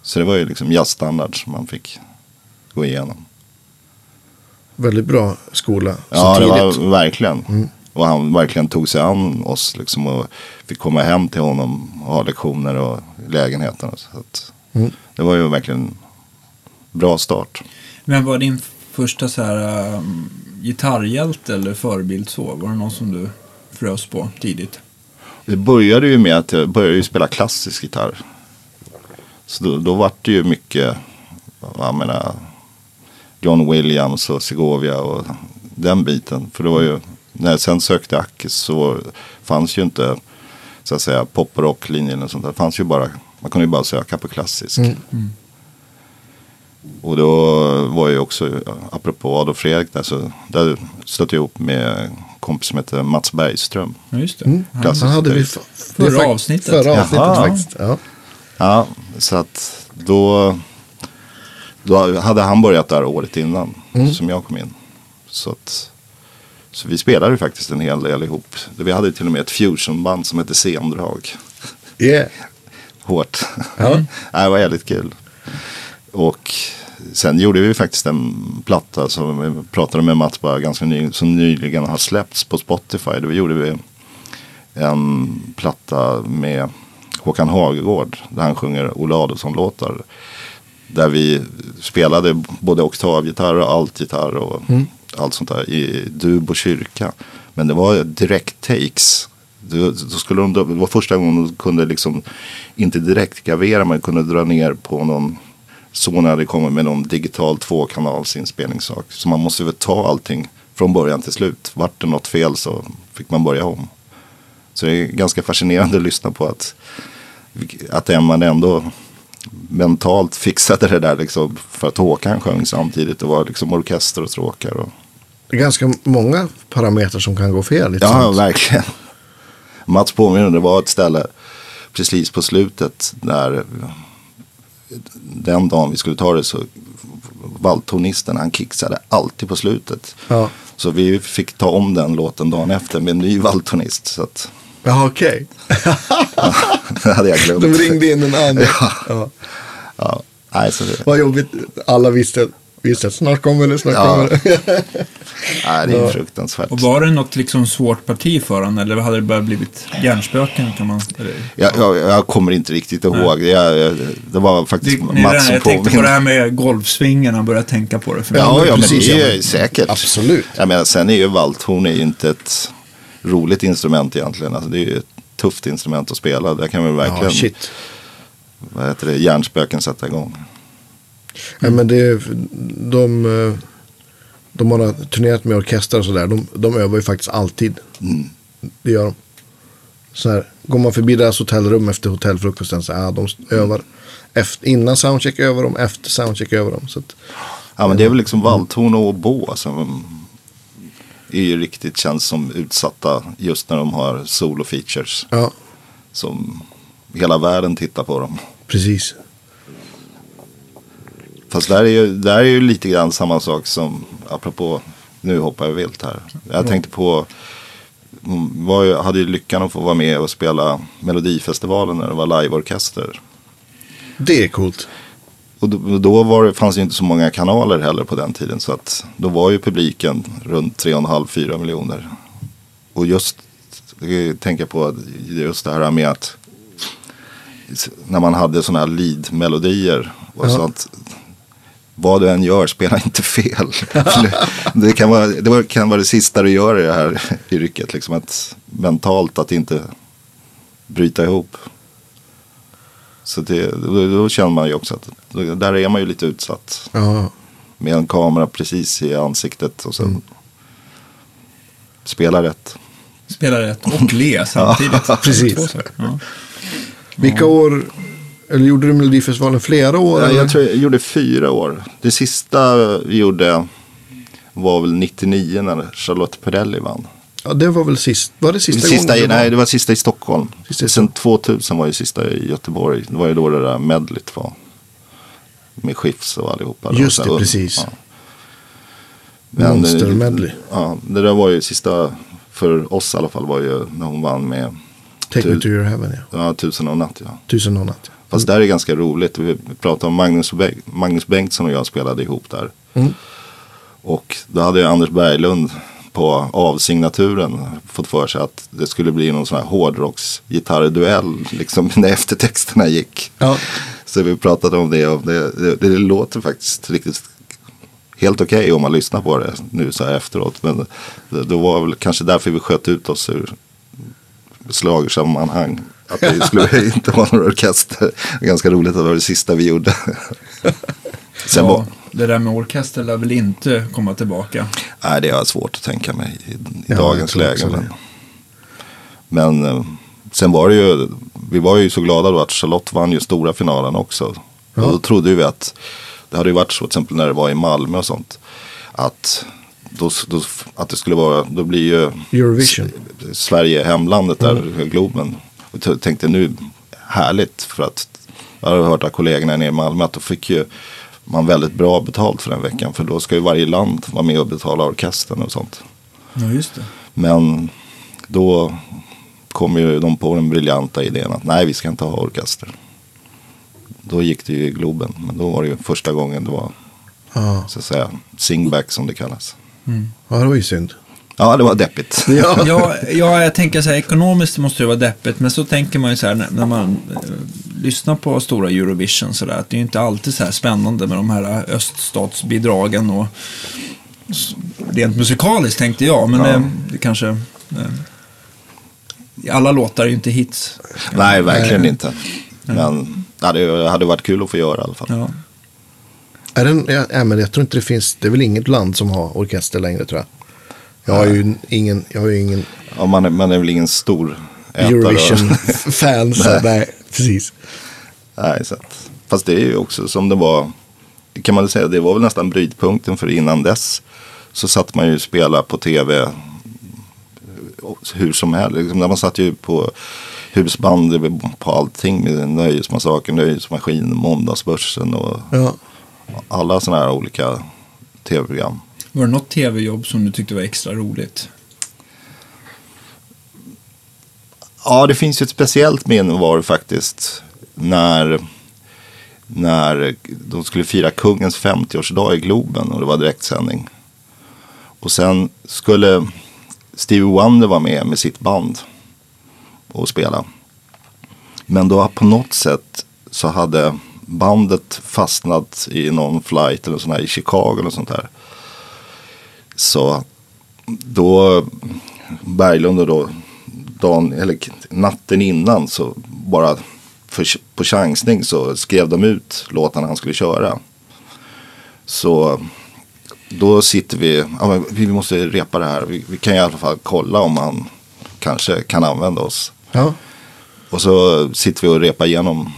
Så det var ju liksom jazzstandard som man fick gå igenom. Väldigt bra skola. Så Ja, det tidigt. var verkligen. Mm. Och han verkligen tog sig an oss liksom och fick komma hem till honom och ha lektioner och lägenheten. Så att Mm. Det var ju verkligen bra start. Vem var din första så här, um, gitarrhjälte eller förebild så? Var det någon som du frös på tidigt? Det började ju med att jag började ju spela klassisk gitarr. Så då, då var det ju mycket, jag menar, John Williams och Segovia och den biten. För det var ju, när jag sen sökte Ackes så fanns ju inte, så att säga, pop och rocklinjen och sånt där. Det fanns ju bara, man kunde ju bara söka på klassisk. Mm. Och då var jag också, apropå Adolf Fredrik, där, så där stötte jag ihop med en kompis som heter Mats Bergström. Ja, just det. Mm. Han hade vi gitarrist. f- Förra avsnittet. Förra avsnittet Jaha. faktiskt. Ja. Ja, så att då, då hade han börjat där året innan Mm. som jag kom in. Så, att, så vi spelade ju faktiskt en hel del ihop. Vi hade till och med ett fusionband som hette Sendrag. Yeah. Hårt. Ja. Nej, det var jävligt kul. Och sen gjorde vi faktiskt en platta som vi pratade med Mats bara ganska ny, som nyligen har släppts på Spotify. Då gjorde vi en platta med Håkan Hagegård där han sjunger Olle Adolphson-låtar. Där vi spelade både oktavgitarr och altgitarr och allt sånt där i dub och kyrka. Men det var direkt takes. Då, skulle de, det var första gången de kunde liksom inte direkt gravera man kunde dra ner på någon Sony kommit med någon digital tvåkanalsinspelningssak. Så man måste väl ta allting från början till slut. Vart det något fel så fick man börja om. Så det är ganska fascinerande att lyssna på att, att man ändå mentalt fixade det där liksom för att Håkan sjöng samtidigt. Det var liksom orkester och stråkar. Och, Det är ganska många parametrar som kan gå fel. Ja, sånt. verkligen. Mats påminner, det var ett ställe precis på slutet där den dagen vi skulle ta det så valthornisten han kicksade alltid på slutet. Ja. Så vi fick ta om den låten dagen efter med en ny valthornist. Så att, Jaha, okej. det hade jag glömt. De ringde in en annan. Ja. Ja. Ja, nej, så det, Vad jobbigt. Alla visste, visste att snart kommer det, snart Ja. kommer det. nej, det är fruktansvärt. Och var det något liksom svårt parti för honom eller hade det bara blivit hjärnspöken? Kan man, eller? Jag, jag, jag kommer inte riktigt ihåg. Det, jag, det var faktiskt det Mats som jag tänkte på det här med golfsvingen, han började tänka på det. För Ja, men ja, men det ja, är ju säkert. Absolut. Jag menar, sen är ju valthorn är ju inte ett roligt instrument egentligen. Alltså, det är ju ett tufft instrument att spela. Där kan vi Ja, verkligen, shit. vad heter det, hjärnspöken sätta igång. Nej, men det, de, eh, de har turnerat med orkestrar och sådär. De, de övar ju faktiskt alltid. Mm. Det gör de. Så här, går man förbi deras hotellrum efter hotellfrukosten så ja, de övar. Efter, innan soundcheck övar de, efter soundcheck övar de. Så att, Ja men det är väl liksom valthorn och oboe som är ju riktigt känns som utsatta just när de har solo features. Ja, Som hela världen tittar på dem. precis. Fast där är ju, där är ju lite grann samma sak som, apropå, nu hoppar jag vilt här. Jag tänkte på, mm, var ju, hade ju lyckan att få vara med och spela Melodifestivalen när det var liveorkester. Det är coolt. Och då, då var det, fanns det inte så många kanaler heller på den tiden. Så att då var ju publiken runt 3,5-4 miljoner. Och just, tänker på just det här med att när man hade sådana här lead-melodier och Ja. sånt. Vad du än gör, spela inte fel. det, kan vara, det kan vara det sista du gör i det här yrket. Liksom att mentalt att inte bryta ihop. Så det, då, då känner man ju också att då, där är man ju lite utsatt. Ja, Med en kamera precis i ansiktet och sen Mm. spela rätt. Spela rätt och le samtidigt. Precis. Två saker. Ja. Vilka år, eller gjorde du Melodifestivalen flera år? Ja, jag tror jag gjorde fyra år. Det sista vi gjorde var väl 99 när Charlotte Perrelli vann. Ja, det var väl sist, var det sista, sista, gången? i, nej, det var sista i Stockholm. Sista i Sen 2000 var ju sista i Göteborg. Det var ju då det där medlet var. Med Skifs och allihopa. Just det, precis. Ja. Men, Monster eh, medley. Ja, det där var ju sista, för oss i alla fall, var ju när hon vann med Take me to your heaven, ja. ja, Tusen och natt. Ja. Tusen och natt. ja. Fast där är ganska roligt. Vi pratade om Magnus, Be- Magnus Bengtsson och jag spelade ihop där. Mm. Och då hade Anders Berglund på avsignaturen fått för sig att det skulle bli någon sån här hårdrocksgitarrduell liksom när eftertexterna gick. Ja. Så vi pratade om det och det, det, det låter faktiskt riktigt helt okej om man lyssnar på det nu så här efteråt. Men det, det var väl kanske därför vi sköt ut oss ur slagersammanhang. Att det skulle inte vara någon orkester. Ganska roligt att det var det sista vi gjorde. Sen Ja, var, det där med orkester lär väl inte komma tillbaka. nej, det är svårt att tänka mig i, i Ja, dagens läge. Men, men eh, sen var det ju, vi var ju så glada då att Charlotte vann ju stora finalen också. Ja. Och då trodde vi att, det hade ju varit så till exempel när det var i Malmö och sånt. Att, då, då, att det skulle vara, då blir ju Eurovision. Sverige hemlandet där, Mm. Globen. Och tänkte nu, härligt för att jag har hört av kollegorna nere i Malmö att då fick ju man väldigt bra betalt för den veckan. För då ska ju varje land vara med och betala orkestern och sånt. Ja, just det. Men då kom ju de på den briljanta idén att nej, vi ska inte ha orkester. Då gick det ju i Globen, men då var det ju första gången det var Ja. så att säga singback som det kallas. ja, det var ju synd. Ja, det var deppigt. Ja. Ja, ja, jag tänker så här, ekonomiskt måste det vara deppigt, men så tänker man ju så här när, när man eh, lyssnar på stora Eurovision så där, att det är ju inte alltid så här spännande med de här öststatsbidragen och rent musikaliskt tänkte jag, men Ja. det, det kanske... Eh, alla låtar är ju inte hits. Nej, verkligen inte. Men ja, det hade varit kul att få göra i alla fall. Ja. Är den, ja, ja, men jag tror inte det finns, det är väl inget land som har orkester längre tror jag. Jag har ju ingen, jag har ju ingen Ja, man, är, man är väl ingen stor ätare. Eurovision-fan. Nej. nej, precis. Nej, så att, fast det är ju också som det var. Det kan man väl säga, det var väl nästan brytpunkten för innan dess. Så satt man ju och spela på tv eh, hur som helst. Liksom, man satt ju på husband på allting med Nöjesmassakern, Nöjesmaskin, Måndagsbörsen och Ja. alla sådana här olika tv-program. Var det något tv-jobb som du tyckte var extra roligt? Ja, det finns ju ett speciellt minne var det faktiskt när, när de skulle fira kungens 50-årsdag i Globen och det var direktsändning. Och sen skulle Stevie Wonder vara med med sitt band och spela. Men då på något sätt så hade bandet fastnat i någon flight eller sån här i Chicago eller sånt där. Så då Berglund och då dagen, eller natten innan så bara för, på chansning så skrev de ut låtarna han skulle köra. Så då sitter vi, ja, vi måste repa det här. Vi, vi kan i alla fall kolla om han kanske kan använda oss. Ja. Och så sitter vi och repar igenom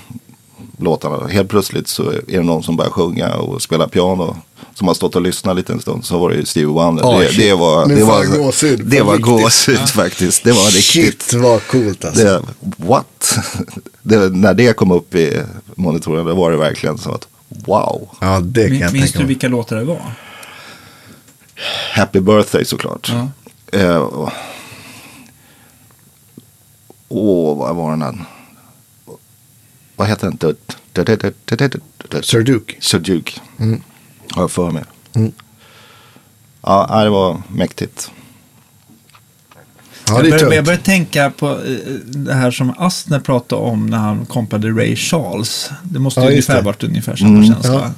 låtarna. Helt plötsligt så är det någon som börjar sjunga och spela piano. som har stått och lyssnat lite en stund så var det ju Stevie Wonder. Ja, det, det var, det var, gåshud. det var riktigt. gåshud faktiskt. Det var riktigt. Shit vad coolt alltså. Det, what? Det, när det kom upp i monitoren då var det verkligen så att wow. Ja, det kan Min- jag Minns tänka du vilka låtar det var? Happy birthday såklart. Ja. Och- Åh, vad var den här? Vad heter den? Dut, dut, dut. Sir Duke. Sir Duke. Mm. Har jag för mig. Mm. Ja, det var mäktigt. Ja, jag, börjar, jag börjar tänka på eh, det här som Astner pratade om när han kompade Ray Charles. Det måste ju Ja, ungefär det. varit ungefär samma Mm. känsla. Ja.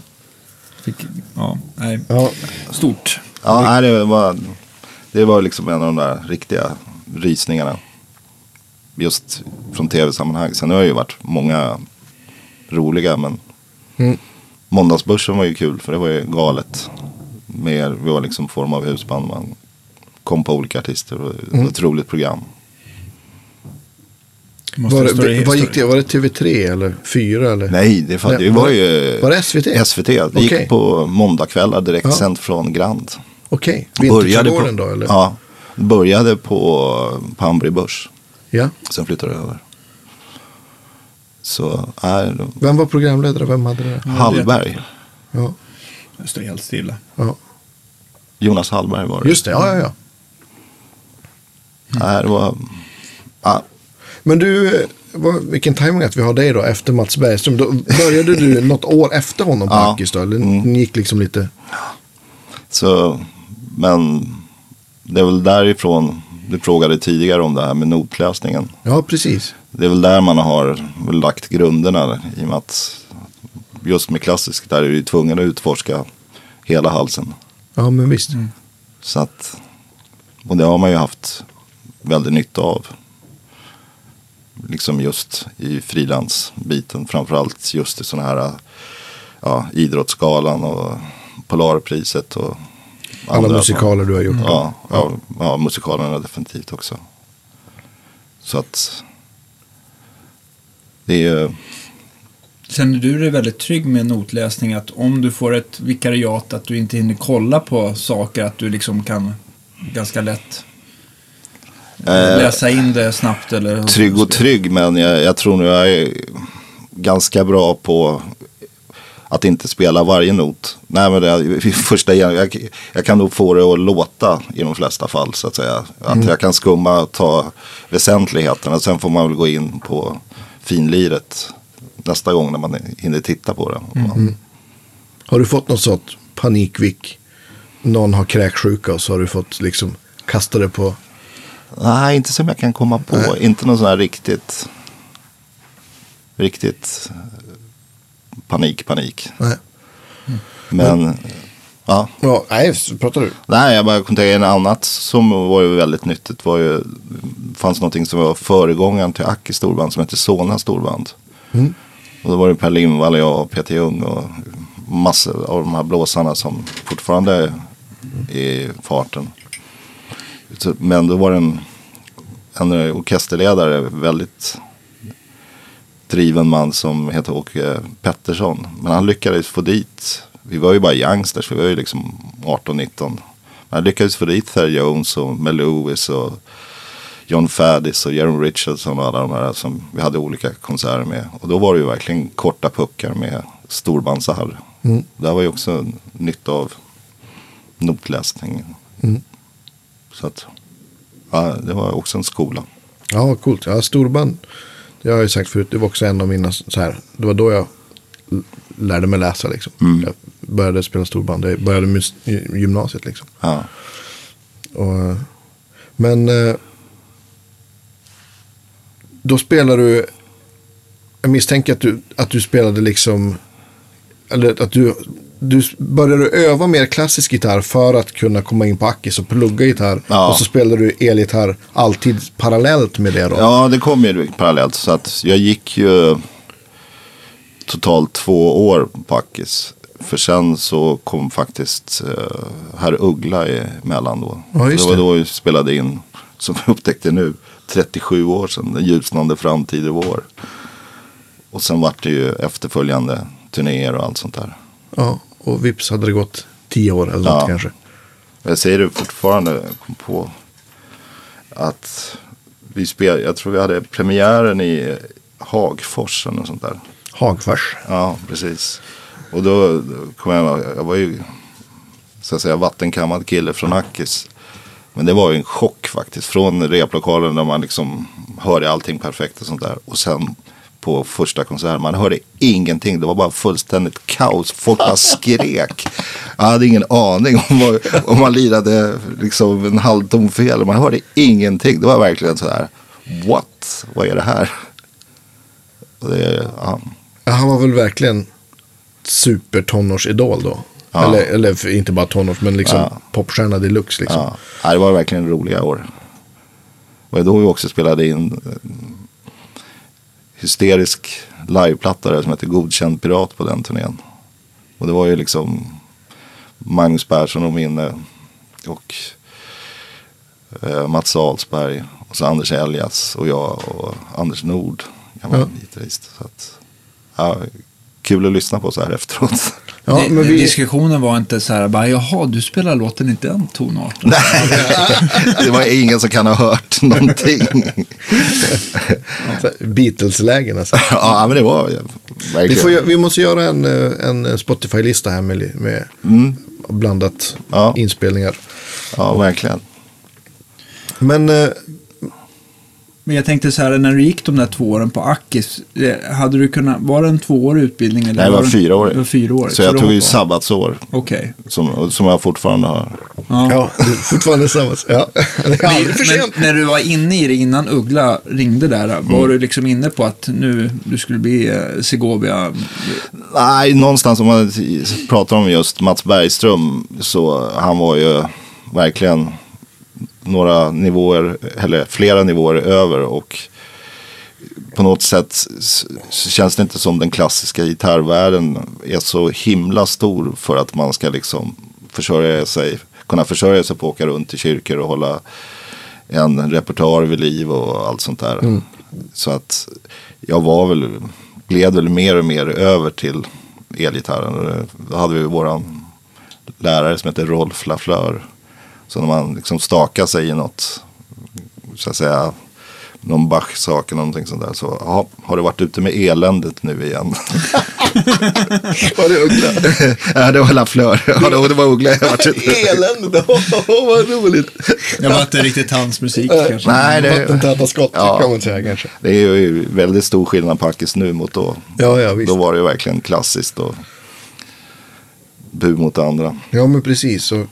Fick, ja, nej, Ja, stort. Ja, nej, det, var, det var liksom en av de där riktiga rysningarna. Just från tv-sammanhang. Sen har det ju varit många roliga, men Mm. Måndagsbörsen var ju kul för det var ju galet. Mer, vi var liksom form av husband. Man kom på olika artister och det Mm. var ett roligt program. Var, det, vad gick det? Var det TV3 eller 4 eller? Nej, det, fan, Nej, det var var ju var det SVT? SVT. Det gick Okej. på måndagkvällar direkt Ja. sänt från Grand. Okej, Började Vinterträdgården på, då eller? Ja, började på, på Hamburg Börs. ja. Sen flyttade det över. Så är Vem var programledare? Vem hade det? Hallberg. Ja, Jag står helt stilla. ja. Jonas Hallberg var det. Just det, ja, ja, ja. Nej, det var... Ja, Men du, vad, vilken timing att vi har dig då efter Mats Bergström. Då började du något år efter honom på Ja. Då? Eller Mm. gick liksom lite... så, men det är väl därifrån du frågade tidigare om det här med notläsningen. Ja, precis. Det är väl där man har väl lagt grunderna i och med att just med klassisk där är du tvungen att utforska hela halsen. Ja, men visst. Så att, och det har man ju haft väldigt nytta av. Liksom just i frilansbiten. Framförallt just i sådana här ja, Idrottsgalan och Polarpriset. Och Alla musikaler du har gjort. Ja, ja, ja, musikalerna definitivt också. Så att det är Känner du dig väldigt trygg med notläsning? Att om du får ett vikariat att du inte hinner kolla på saker, att du liksom kan ganska lätt Eh, läsa in det snabbt? Eller trygg och trygg men jag, jag tror nog jag är ganska bra på att inte spela varje not. Nej men det, första, jag, jag kan nog få det att låta i de flesta fall så att säga. Att jag kan skumma och ta väsentligheterna. Sen får man väl gå in på finliret nästa gång när man hinner titta på det. Har du fått något sånt panikvick? Någon har kräksjuka och så har du fått liksom kasta det på... Nej, inte som jag kan komma på. Nej. Inte någon sån här riktigt, riktigt panik, panik. Nej. Men, ja. Ja, nej, pratar du. Nej, jag bara kom tänka en annat som var väldigt nyttigt. Var ju, fanns någonting som var föregångaren till Aki storband som hette Solna storband. Mm. Och då var det Per Lindvall och jag och Peter Ljung och massor av de här blåsarna som fortfarande är i farten. Men då var det en, en orkesterledare, väldigt driven man som heter Åke Pettersson. Men han lyckades få dit, vi var ju bara youngsters, vi var ju liksom 18-19. Men han lyckades få dit Ther Jones och Mel Lewis och John Faddis och Jeremy Richardson och alla de här som vi hade olika konserter med. Och då var det ju verkligen korta puckar med storbandsarr. Mm. Det var ju också nytta av notläsning. Mm. Så att, ja, det var också en skola. Ja, coolt. Ja, storband. Det har jag ju sagt förut. Det var också en av mina så här. Det var då jag lärde mig läsa liksom. Mm. Jag började spela storband. Jag började med gymnasiet liksom. Ja. Och, men eh, då spelar du, jag misstänker att du, att du spelade liksom, eller att du, du började öva mer klassisk gitarr för att kunna komma in på Ackis och plugga gitarr. Ja. Och så spelar du elgitarr alltid parallellt med det då. Ja, det kom ju parallellt. Så att jag gick ju totalt två år på Ackis. För sen så kom faktiskt uh, herr Uggla emellan då. Ja, just det var det. då vi spelade in, som vi upptäckte nu, 37 år sedan, Den ljusnande framtid i vår. Och sen vart det ju efterföljande turnéer och allt sånt där. Ja, och vips hade det gått tio år eller Ja. något kanske. Jag säger det fortfarande kom på att vi spel, jag tror vi hade premiären i Hagfors eller något sånt där. Hagfors. Ja, precis. Och då, då kom jag jag var ju så att säga vattenkammad kille från Hackis. Men det var ju en chock faktiskt. Från replokalen där man liksom hörde allting perfekt och sånt där. Och sen på första konserten, man hörde ingenting. Det var bara fullständigt kaos. Folk bara skrek. Jag hade ingen aning om, vad, om man lirade liksom en halvtom fel. Man hörde ingenting. Det var verkligen så här, what? Vad är det här? Och det, ja. Han var väl verkligen supertonårsidol då. Ja. Eller, eller inte bara tonårs, men liksom Ja. popstjärna deluxe liksom. Ja, ja, det var verkligen roliga år. Och då vi också spelade in en hysterisk liveplatta som heter Godkänd Pirat på den turnén. Och det var ju liksom Magnus Persson och Minne och eh, Mats Alsberg och så Anders Elias och jag och Anders Nord, gammal Ja. gitarrist. Så att, ja, kul att lyssna på så här efteråt. Ja, men vi, Diskussionen var inte så här, bara, jaha, du spelar låten i den tonarten. det var ingen som kan ha hört någonting. Beatles-lägen alltså. Ja, men det var ju Vi, verkligen. får, vi måste göra en, eh, en Spotify-lista här med, med Mm, blandat Ja. inspelningar. ja, verkligen. Men eh, Men jag tänkte så här, när du gick de där två åren på Akis, eh, hade du kunnat, var det en tvåårig utbildning? Eller Nej, det var det- fyra år. Det var fyra år. Så jag du tog ju sabbatsår. Okej. Som, som jag fortfarande har. Ja. ja, fortfarande samma. Ja. Det är aldrig för Men, sent. men när du var inne i det innan Uggla ringde där, var du liksom inne på att nu du skulle bli eh, Segovia? Nej, någonstans om man pratar om just Mats Bergström. Så han var ju verkligen några nivåer, eller flera nivåer över. Och på något sätt så känns det inte som den klassiska gitarrvärlden är så himla stor för att man ska liksom försörja sig, kunna försörja sig på att åka runt i kyrkor och hålla en repertoar vid liv och allt sånt där. Så att jag var väl, gled väl mer och mer över till elgitarren. Då hade vi våran lärare som heter Rolf Lafleur. Så när man liksom stakar sig i något, så att säga, någon Bach-sak eller någonting sånt där. Så ja, har du varit ute med eländet nu igen? Var det Uggla? ja, det var Lafleur. Ja, det det var Uggla jag varit ute. Elände, åh vad roligt. Det var inte riktigt hans musik kanske. Nej, det, Vattentäta skott Ja. kan man säga kanske. det är ju väldigt stor skillnad på Akis nu mot då. Ja, ja, visst. Då var det ju verkligen klassiskt och bu mot andra. Ja, men precis. Så,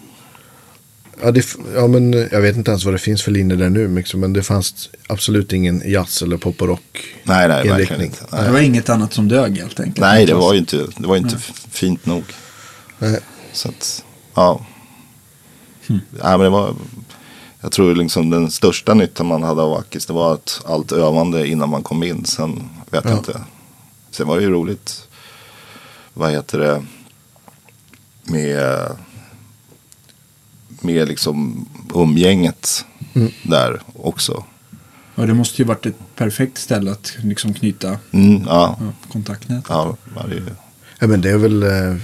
ja, det, ja, men, eh, jag vet inte ens vad det finns för linjer där nu. liksom, Men det fanns absolut ingen jazz eller pop och rock Nej, nej, verkligen inte. Det Nej, var inget annat som dög helt enkelt. nej det var ju inte, det var inte fint nog. Nej. Så att, ja. Nej, men det var, jag tror liksom den största nyttan man hade av Akis det var att allt övande innan man kom in. Sen vet jag Ja. inte. Sen var det ju roligt. Vad heter det? Med, med liksom umgänget Mm. där också. Och det måste ju varit ett perfekt ställe att liksom knyta Mm, ja, ja, kontaktnät. ja, ja, det Ja, men det är väl, eh,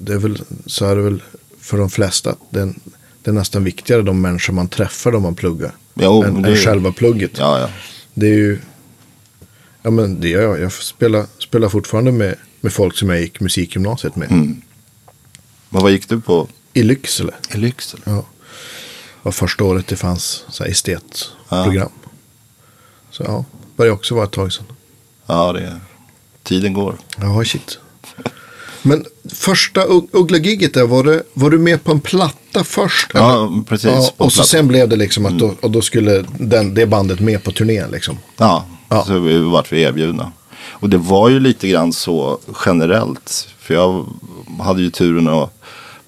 det är väl, så är det väl för de flesta. Det är, det är nästan viktigare de människor man träffar då man pluggar. Jo, än, det än själva plugget. ja, ja. Det är ju, ja men det gör jag. Jag spelar, spelar fortfarande med, med folk som jag gick musikgymnasiet med. Mm. Men vad gick du på? I Lycksele. I Lycksele? Ja. var första året det fanns så här estetprogram. Så ja, började också vara ett tag sedan. Ja, det, tiden går. Ja, shit. Men första Ug- Uggla-giget där, var, det, var du med på en platta först? Ja, eller? precis, Ja, och så sen blev det liksom att då, och då skulle den, det bandet med på turnén liksom. Ja, Ja. så vi vart vi erbjudna. Och det var ju lite grann så generellt. För jag hade ju turen att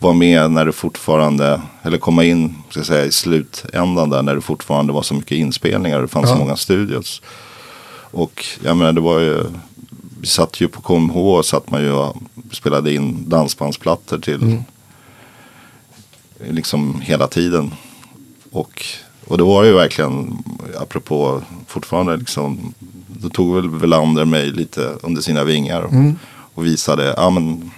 vara med när det fortfarande, eller komma in ska jag säga, i slutändan där när det fortfarande var så mycket inspelningar och det fanns Ja. så många studios. Och jag menar det var ju, vi satt ju på KMH och satt man ju och spelade in dansbandsplattor till liksom hela tiden. Och, och det var ju verkligen, apropå fortfarande liksom, då tog väl Velander mig lite under sina vingar och visade, ja men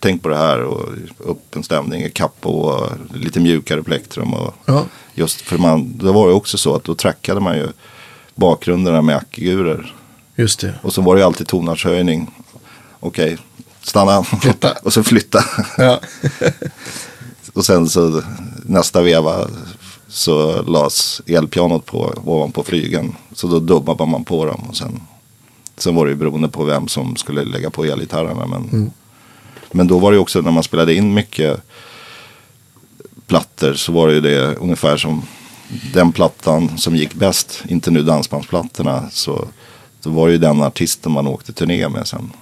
tänk på det här och upp en stämning i kapp och lite mjukare plektrum. Och Ja. Just för man, då var det också så att då trackade man ju bakgrunderna med ackigurer. Just det. Och så var det ju alltid tonartshöjning. Okej, stanna. Flytta. och så flytta. Ja. och sen så nästa veva så lades elpianot på ovanpå flygen. Så då dubbade man på dem. Och sen, sen var det ju beroende på vem som skulle lägga på elgitarrerna. Men, men då var det också när man spelade in mycket plattor så var det ju det ungefär som den plattan som gick bäst, inte nu dansbandsplattorna, så då var det ju den artisten man åkte turné med sen.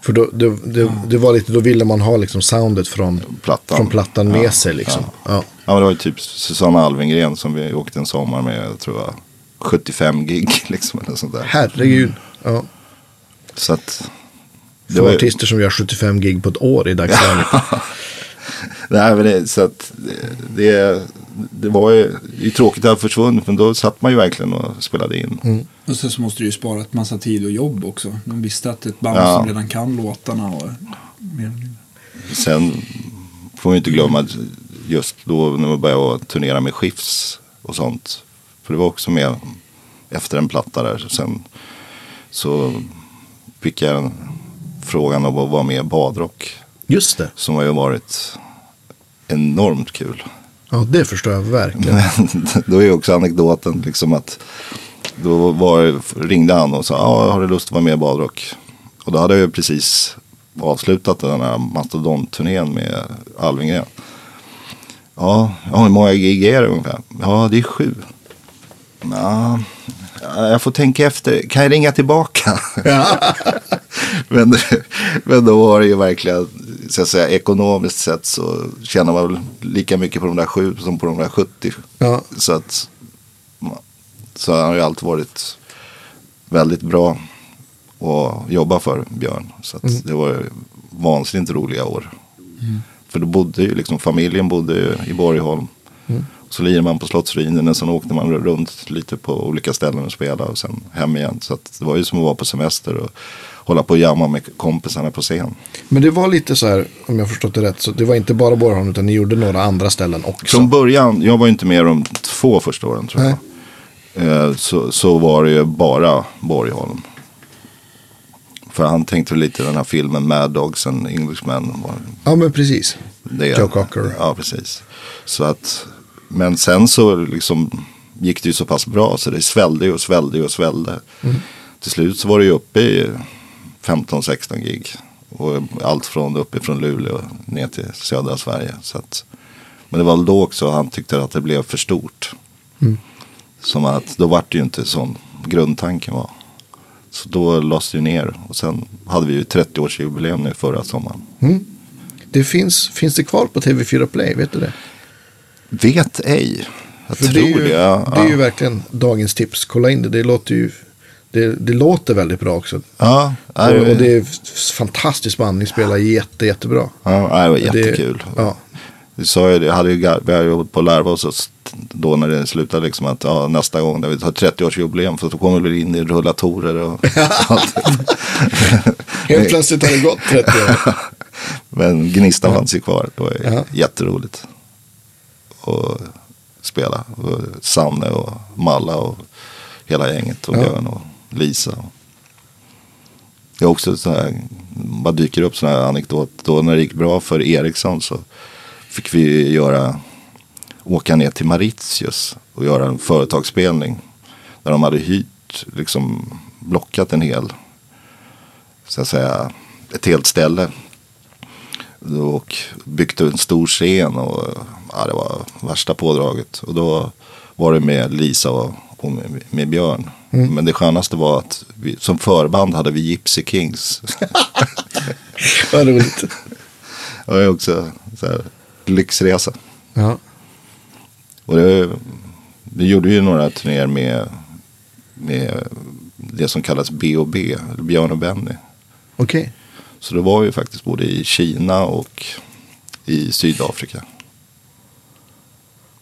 För då, det, det, det var lite, då ville man ha liksom soundet från Plattan. från plattan med Ja, sig liksom. Ja. Ja, men det var ju typ Susanna Alvengren som vi åkte en sommar med, jag tror jag, 75 gig liksom. Eller sånt där. Herregud. Ja. Så att, det För var ju- artister som gör 75 gig på ett år i dagsläget. Nej, men det, så att det, det, det var ju, det är tråkigt att det försvunnit, men då satt man ju verkligen och spelade in. Och sen så måste du ju spara ett massa tid och jobb också. De visste att ett band Ja. som redan kan låtarna och mer. Sen får vi inte glömma att just då när vi började turnera med Skifs och sånt. För det var också med efter en platta där. Sen så fick jag en frågan om att vara med i Badrock. Just det. Som har ju varit enormt kul. Ja, det förstår jag verkligen. Men då är ju också anekdoten liksom att då var, ringde han och sa, ja, har du lust att vara med i Badrock? Och då hade jag ju precis avslutat den här mastodontturnén med Alvengren. Ja, ja, hur många gig är det ungefär? Ja, det är sju. Ja, jag får tänka efter. Kan jag ringa tillbaka? men, men då var det ju verkligen, så att säga, ekonomiskt sett så tjänar man väl lika mycket på de där sju som på de där 70. Ja. Så att, så han har ju alltid varit väldigt bra att jobba för Björn. Så att det var vansinnigt roliga år. För då bodde ju liksom, familjen bodde ju i Borgholm. Så lirade man på Slottsruinen och sen åkte man runt lite på olika ställen och spelade och sen hem igen. Så det var ju som att vara på semester och hålla på och jamma med kompisarna på scen. Men det var lite så här, om jag förstått det rätt, så det var inte bara Borgholm utan ni gjorde några andra ställen också. Från början, jag var ju inte med de två första åren tror jag. Eh, Så, så var det ju bara Borgholm. För han tänkte lite den här filmen Mad Dogs and Englishmen. Var Ja, men precis. det. Joe Cocker. Ja, precis. Så att, men sen så liksom gick det ju så pass bra så det svällde och svällde och svällde. Mm. Till slut så var det ju uppe i 15-16 gig. Och allt från uppifrån Luleå ner till södra Sverige. Så att, men det var då också han tyckte att det blev för stort. Mm. Som att då vart det ju inte som grundtanken var. Så då lades det ju ner. Och sen hade vi ju 30-årsjubileum nu förra sommaren. Det finns, finns det kvar på TV4 Play, vet du det? Vet ej. Jag För tror det är, ju, det. ja. det är ju verkligen dagens tips. Kolla in det. Det låter ju det, det låter väldigt bra också. Ja, Och, och det är fantastiskt band. Ni spelar jätte, jättebra. ja, det var Det- jättekul. Ja. Vi sa ju det, hade ju, vi hade ju på larva oss då när det slutade liksom att ja, nästa gång när vi har 30-årsjubileum för då kommer vi in i rullatorer och allt. Helt plötsligt har det gått 30 år. Men gnistan fanns ju kvar. Det var ju jätteroligt att spela. Och Sanne och Malla och hela gänget och Ja. Björn och Lisa. Det är också så här, bara dyker upp sådana här anekdot. Då när det gick bra för Ericsson så fick vi göra, åka ner till Mauritius och göra en företagsspelning. Där de hade hyrt, liksom blockat en hel, så att säga, ett helt ställe. Och byggt en stor scen och ja, det var värsta pådraget. Och då var det med Lisa och, och med, med Björn. Men det skönaste var att vi, som förband hade vi Gypsy Kings. Vad roligt. det var också så här, lyxresa. Ja. Och det, vi gjorde ju några turnéer med, med det som kallas B&B, Björn och Benny. Okej. Så det var ju faktiskt både i Kina och i Sydafrika.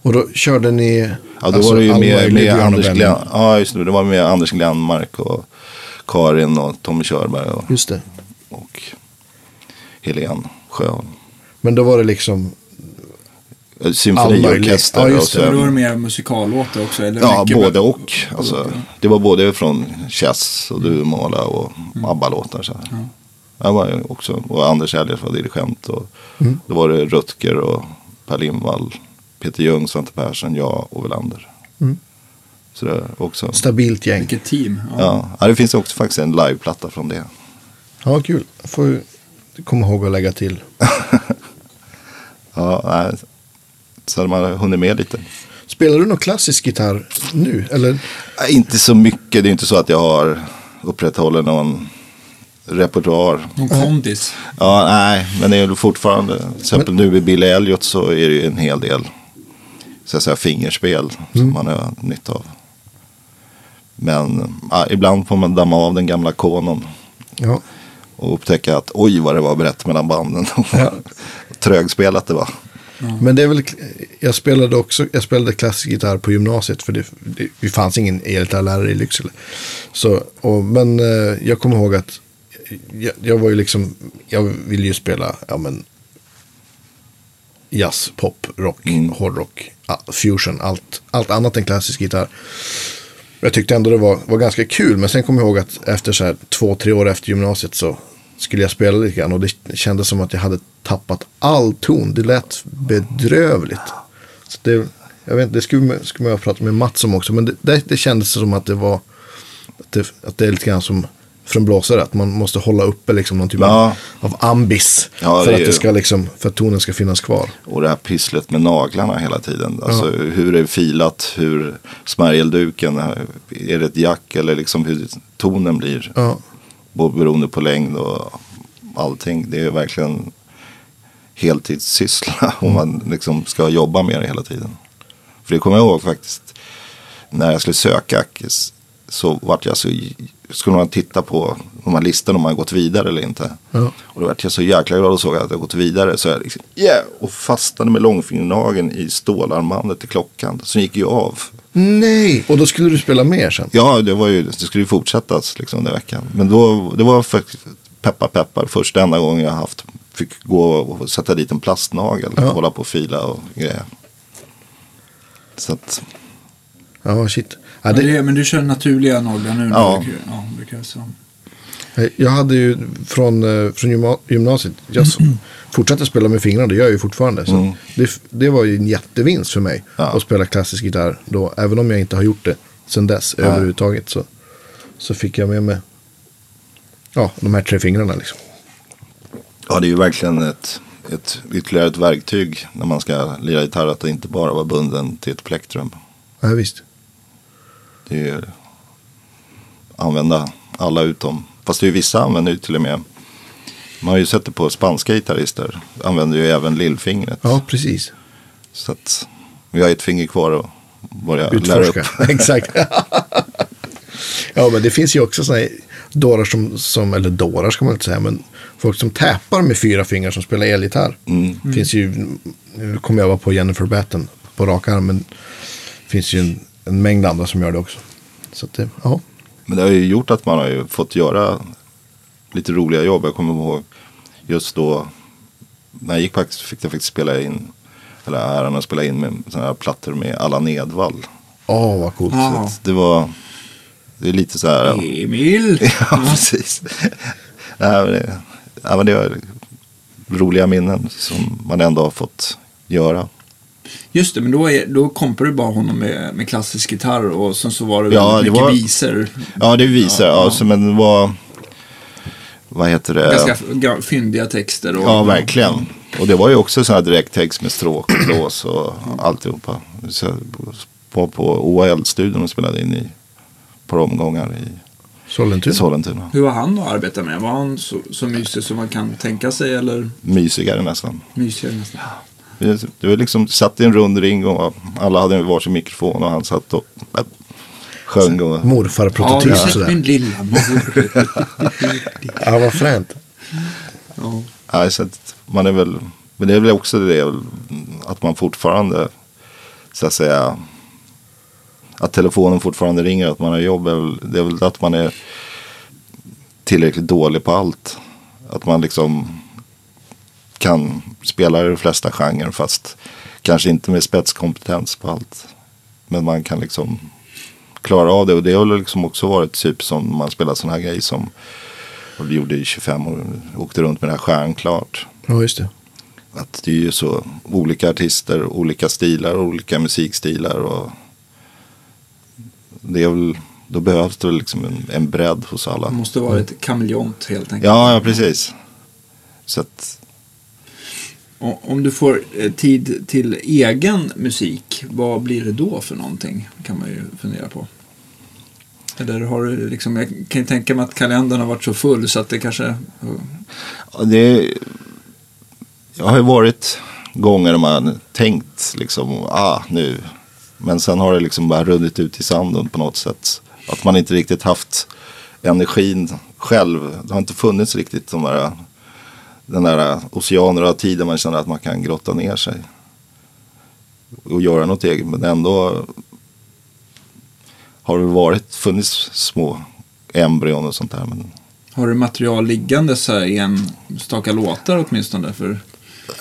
Och då körde ni... Ja, då alltså, var det ju all med, med och Anders. Glenn. Ja, just det. Det var med Anders Glenmark och Karin och Tommy Körberg och, Just det. och Helen skön. Men då var det liksom, Symfoniorkester. Ja, just och det. Men sen- då är det mer musikallåtar också? Eller Ja, både och. Alltså, det var både från Chess och Duvemåla och ABBA-låtar. Så här. Jag var ju också, och Anders Elgert var dirigent. Och Då var det Rutger och Per Lindvall, Peter Ljung, Svante Persson, jag och Welander. Så det är också. stabilt gäng. Vilket team. Ja. Ja. det finns också faktiskt en liveplatta från det. Ja, kul. Jag får ju komma ihåg att lägga till. Ja, nej. Så hade man hunnit med lite. Spelar du någon klassisk gitarr nu? Eller? Nej, Inte så mycket. Det är inte så att jag har upprätthåller någon repertoar. Någon kondis. Ja, nej, men det är ju fortfarande, till exempel nu i Billy Elliot så är det ju en hel del så att säga, fingerspel som man har nytta av. Men ja, ibland får man damma av den gamla konon Ja. och upptäcka att oj vad det var brett mellan banden. Ja. Trögspelat det var. Men det är väl, jag spelade också, jag spelade klassisk gitarr på gymnasiet för det, det, det fanns ingen elgitarrlärare i Lycksele. Så, och, men eh, jag kommer ihåg att jag, jag var ju liksom, jag ville ju spela, ja men, jazz, pop, rock, Mm. hårdrock, fusion, allt, allt annat än klassisk gitarr. Jag tyckte ändå det var, var ganska kul, men sen kom jag ihåg att efter så här två, tre år efter gymnasiet så skulle jag spela lite grann och det kändes som att jag hade tappat all ton. Det lät bedrövligt. Så det, jag vet, inte, det skulle, skulle ha pratat med Mats om också, men det, det, det kändes som att det var att det, att det är lite grann som från blåsare, att man måste hålla uppe liksom någon typ Ja. av, ambis Ja, för, att det ska liksom, för att tonen ska finnas kvar. Och det här pysslet med naglarna hela tiden. Alltså hur är det filat, hur smärgelduken, är det ett jack eller liksom hur tonen blir. Ja. Beroende på längd och allting. Det är verkligen heltidssyssla om man liksom ska jobba med det hela tiden. För det kommer jag ihåg faktiskt. När jag skulle söka så vart jag så, skulle man titta på de här listorna om man gått vidare eller inte. Ja. Och då vart jag så jäkla glad och såg att jag gått vidare. Så jag liksom, yeah! Och fastnade med långfingernageln i stålarmbandet till klockan. Som gick ju av. Nej, och då skulle du spela mer sen? Ja, det, var ju, det skulle ju fortsättas liksom den veckan. Men då, det var för, peppar peppar första enda gången jag haft. Fick gå och sätta dit en plastnagel. Ja. Hålla på och fila och grejer. Så att, Ja, shit. Ja, Ja, det, det, men du kör naturliga naglar nu? Ja. brukar- ja brukar jag säga. Jag hade ju från, eh, från gymna- gymnasiet, jag s- fortsatte spela med fingrarna, det gör jag ju fortfarande. Så Mm. det, det var ju en jättevinst för mig Ja. att spela klassisk gitarr då. Även om jag inte har gjort det sedan dess Nej. överhuvudtaget så, så fick jag med mig ja, de här tre fingrarna liksom. ja, det är ju verkligen ett, ett ytterligare ett verktyg när man ska lira gitarr. Att det inte bara vara bunden till ett plektrum. Ja, visst. Det är använda alla utom. Fast det är vissa använder ju till och med. Man har ju sett det på spanska gitarrister. Använder ju även lillfingret. Ja, precis. Så att vi har ett finger kvar att börja lära upp. Utforska. Exakt. ja, men det finns ju också sådana dårar som, som, eller dårar ska man inte säga, men folk som täpar med fyra fingrar som spelar elgitarr. Mm. finns ju, nu kommer jag vara på Jennifer Batten på rak arm, men det finns ju en, en mängd andra som gör det också. Så att det, ja. Men det har ju gjort att man har ju fått göra lite roliga jobb. Jag kommer ihåg just då. När jag gick faktiskt fick jag faktiskt spela in. Eller äran att spela in med sådana här plattor med Allan Edwall. Åh, vad coolt. Att det var. Det är lite så här. Emil! Ja, precis. Nej, men det, ja, men det var roliga minnen som man ändå har fått göra. Just det, men då, är, då kompar du bara honom med, med klassisk gitarr och sen så var det Ja, väldigt det mycket var- visor. Ja, det visar. Ja, Ja, så, men det var. Vad heter det? Ganska ga- fyndiga texter. Och, Ja, verkligen. Och det var ju också sån här direkttext med stråk och blås och alltihopa. Så jag var på OAL-studion och spelade in i ett par omgångar i Sollentuna. Sollentuna. Hur var han att arbeta med? Var han så, så mysig som man kan tänka sig eller Mysigare nästan. mysigare nästan? Vi- Det var liksom, satt i en rund ring och alla hade varsin mikrofon och han satt och äh, sjöng. Och, Ja, Morfarprototyp du ja, sett sådär. min lilla mor. Ja, vad fränt. ja. ja, så att man är väl, men det är väl också det att man fortfarande, så att säga, att telefonen fortfarande ringer, att man har jobb, det är väl att man är tillräckligt dålig på allt. Att man liksom kan spela i de flesta genrer fast kanske inte med spetskompetens på allt. Men man kan liksom klara av det och det har väl liksom också varit typ som man spelar sådana här grejer som vi gjorde i 25 år. Åkte runt med det här stjärnklart. Ja, just det. Att det är ju så olika artister, olika stilar, olika musikstilar och det är väl, då behövs det liksom en, en bredd hos alla. Det måste vara ett kameleont helt enkelt. Ja, ja precis. Så att, om du får eh, tid till egen musik, vad blir det då för någonting? Kan man ju fundera på. Eller har du liksom, jag kan ju tänka mig att kalendern har varit så full så att det kanske... ja, det, jag har ju varit gånger där man tänkt liksom, ah nu. Men sen har det liksom bara runnit ut i sanden på något sätt. Att man inte riktigt haft energin själv. Det har inte funnits riktigt de där, den där oceaner av tid där man känner att man kan grotta ner sig. Och göra något eget. Men ändå har det varit, funnits små embryon och sånt där. Men Har du material liggande så här i en staka låtar åtminstone? För,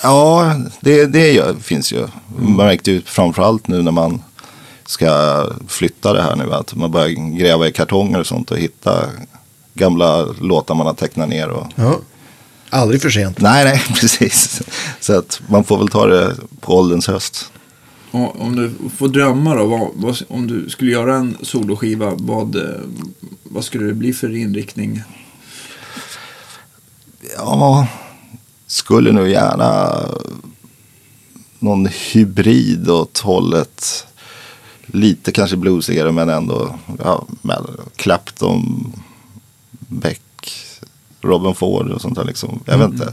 Ja, det, det finns ju. Man märkte ju framförallt nu när man ska flytta det här nu. Att man börjar gräva i kartonger och sånt och hitta gamla låtar man har tecknat ner. Och... Ja. Aldrig för sent. Nej, nej, precis. Så att man får väl ta det på ålderns höst. och om du får drömma då, vad, vad, om du skulle göra en soloskiva, vad, eh, vad skulle det bli för inriktning? Ja, skulle nog gärna någon hybrid åt hållet. Lite kanske bluesigare men ändå ja, med Clapton, Beck, Robin Ford och sånt där liksom. Jag vet inte.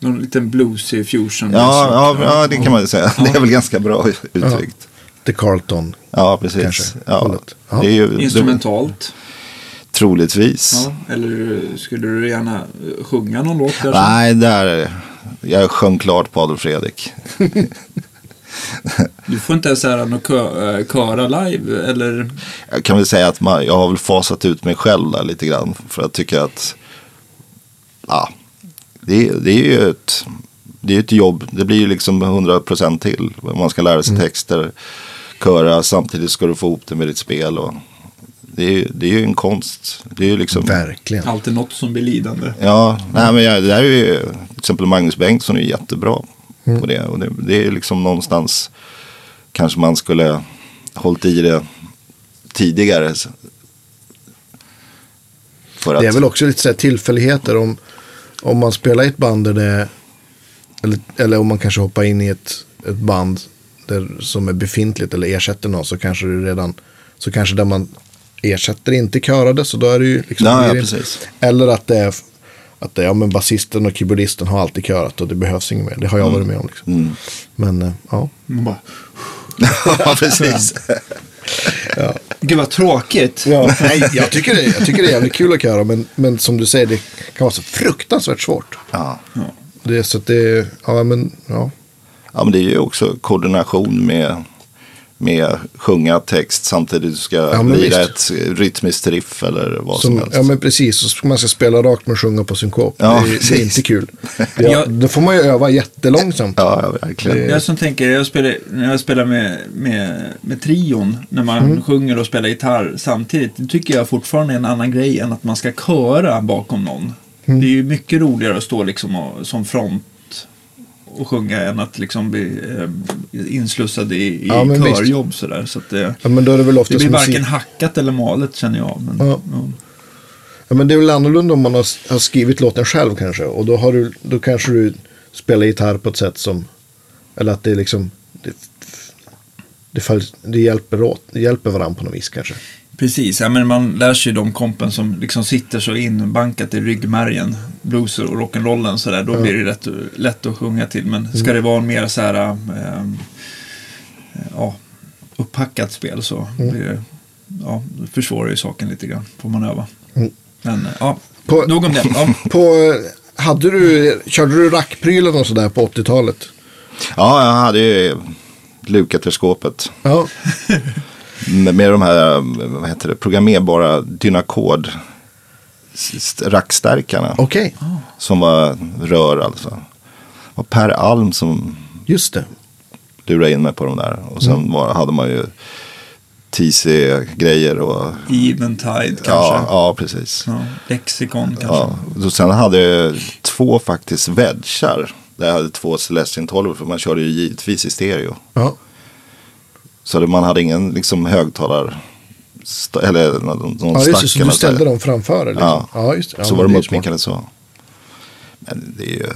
Någon liten bluesy fusion? Ja, ja, ja, det kan man ju säga. Det är väl ganska bra uttryckt. The Carlton. Ja, precis. Kanske, Ja. Ja. det är ju, det, Instrumentalt? troligtvis. Ja, eller skulle du gärna eh, sjunga någon låt? Där Nej, där, jag sjöng klart på Adolf Fredrik. Du får inte ens höra något kö, äh, köra live eller? Jag kan väl säga att man, jag har väl fasat ut mig själv där lite grann. För jag tycker att ja, det, det är ju ett, det är ett jobb. Det blir ju liksom 100% till. Man ska lära sig texter, köra, samtidigt ska du få ihop det med ditt spel. Och det, är, ju- det är ju en konst. Det är ju liksom, Verkligen. Alltid något som blir lidande. Ja, nej, men jag, det där är ju, till exempel Magnus Bengtsson är jättebra på det. Och det, det är liksom någonstans, kanske man skulle hållit i det tidigare. För att, Det är väl också lite så här tillfälligheter om, om man spelar i ett band där det eller, eller om man kanske hoppar in i ett, ett band där, som är befintligt eller ersätter någon så kanske det redan så kanske där man ersätter inte körade så då är det ju liksom Ja, ja, precis. eller att det är att det, är, ja men basisten och keyboardisten har alltid körat och det behövs inget mer. Det har jag varit med om liksom. Men eh, ja. Man bara, ja, precis. Gud vad tråkigt. Ja, nej, jag, tycker det, jag tycker det är jävligt kul att köra men, men som du säger det kan vara så fruktansvärt svårt. ja. Det, är så att det, ja men ja. ja, men det är ju också koordination med, med sjunga text samtidigt du ska Ja, men lira ett rytmiskt riff eller vad som, Som, helst. ja men precis, och så man ska spela rakt med sjunga på synkop. Ja, det, är, det är inte kul. Ja, Ja. Då får man ju öva jättelångsamt. Ja, verkligen. Jag som tänker, jag spelar, när jag spelar med, med, med trion, när man Mm. sjunger och spelar gitarr samtidigt, det tycker jag fortfarande är en annan grej än att man ska köra bakom någon. Mm. Det är ju mycket roligare att stå liksom och, som front och sjunga än att liksom bli eh, inslussad i, i Ja, körjobb sådär. Så att det, Ja, men då är det väl det oftast blir musik. varken hackat eller malet känner jag. Men, Ja. ja. Ja, men det är väl annorlunda om man har, har skrivit låten själv kanske. Och då, har du, då kanske du spelar gitarr på ett sätt som, eller att det är liksom, det, det, det, hjälper, åt, det hjälper varandra på något vis kanske. Precis, ja, men man lär sig ju de kompen som liksom sitter så inbankat i ryggmärgen, blues och rock'n'rollen sådär, då blir det rätt, lätt att sjunga till. Men ska det vara en mer så här, eh, ja, upphackat spel så blir det, ja, försvårar ju saken lite grann, får man öva. Mm. Men eh, ja, På- nog om det. Ja. På, eh, hade du, körde du rackprylen och sådär på 80-talet? Ja, jag hade ju lukat ur skåpet. Ja, Med, med de här vad heter det, programmerbara s- rackstärkarna. okej. Som var rör alltså. var Per Alm som Just det. lurade in mig på de där. Och sen var, hade man ju TC-grejer och Eventide kanske. ja, ja, precis. Ja, Lexikon kanske. Ja. Så sen hade jag två faktiskt wedgar. Där jag hade två Celestion 12 för man körde ju givetvis i stereo. Ja. Så det- man hade ingen liksom högtalar st- eller någon, Ja, just det. Så du ställde dem framför? Liksom. Ja. ja, just. Ja, så var de uppmickade så. Men det är ju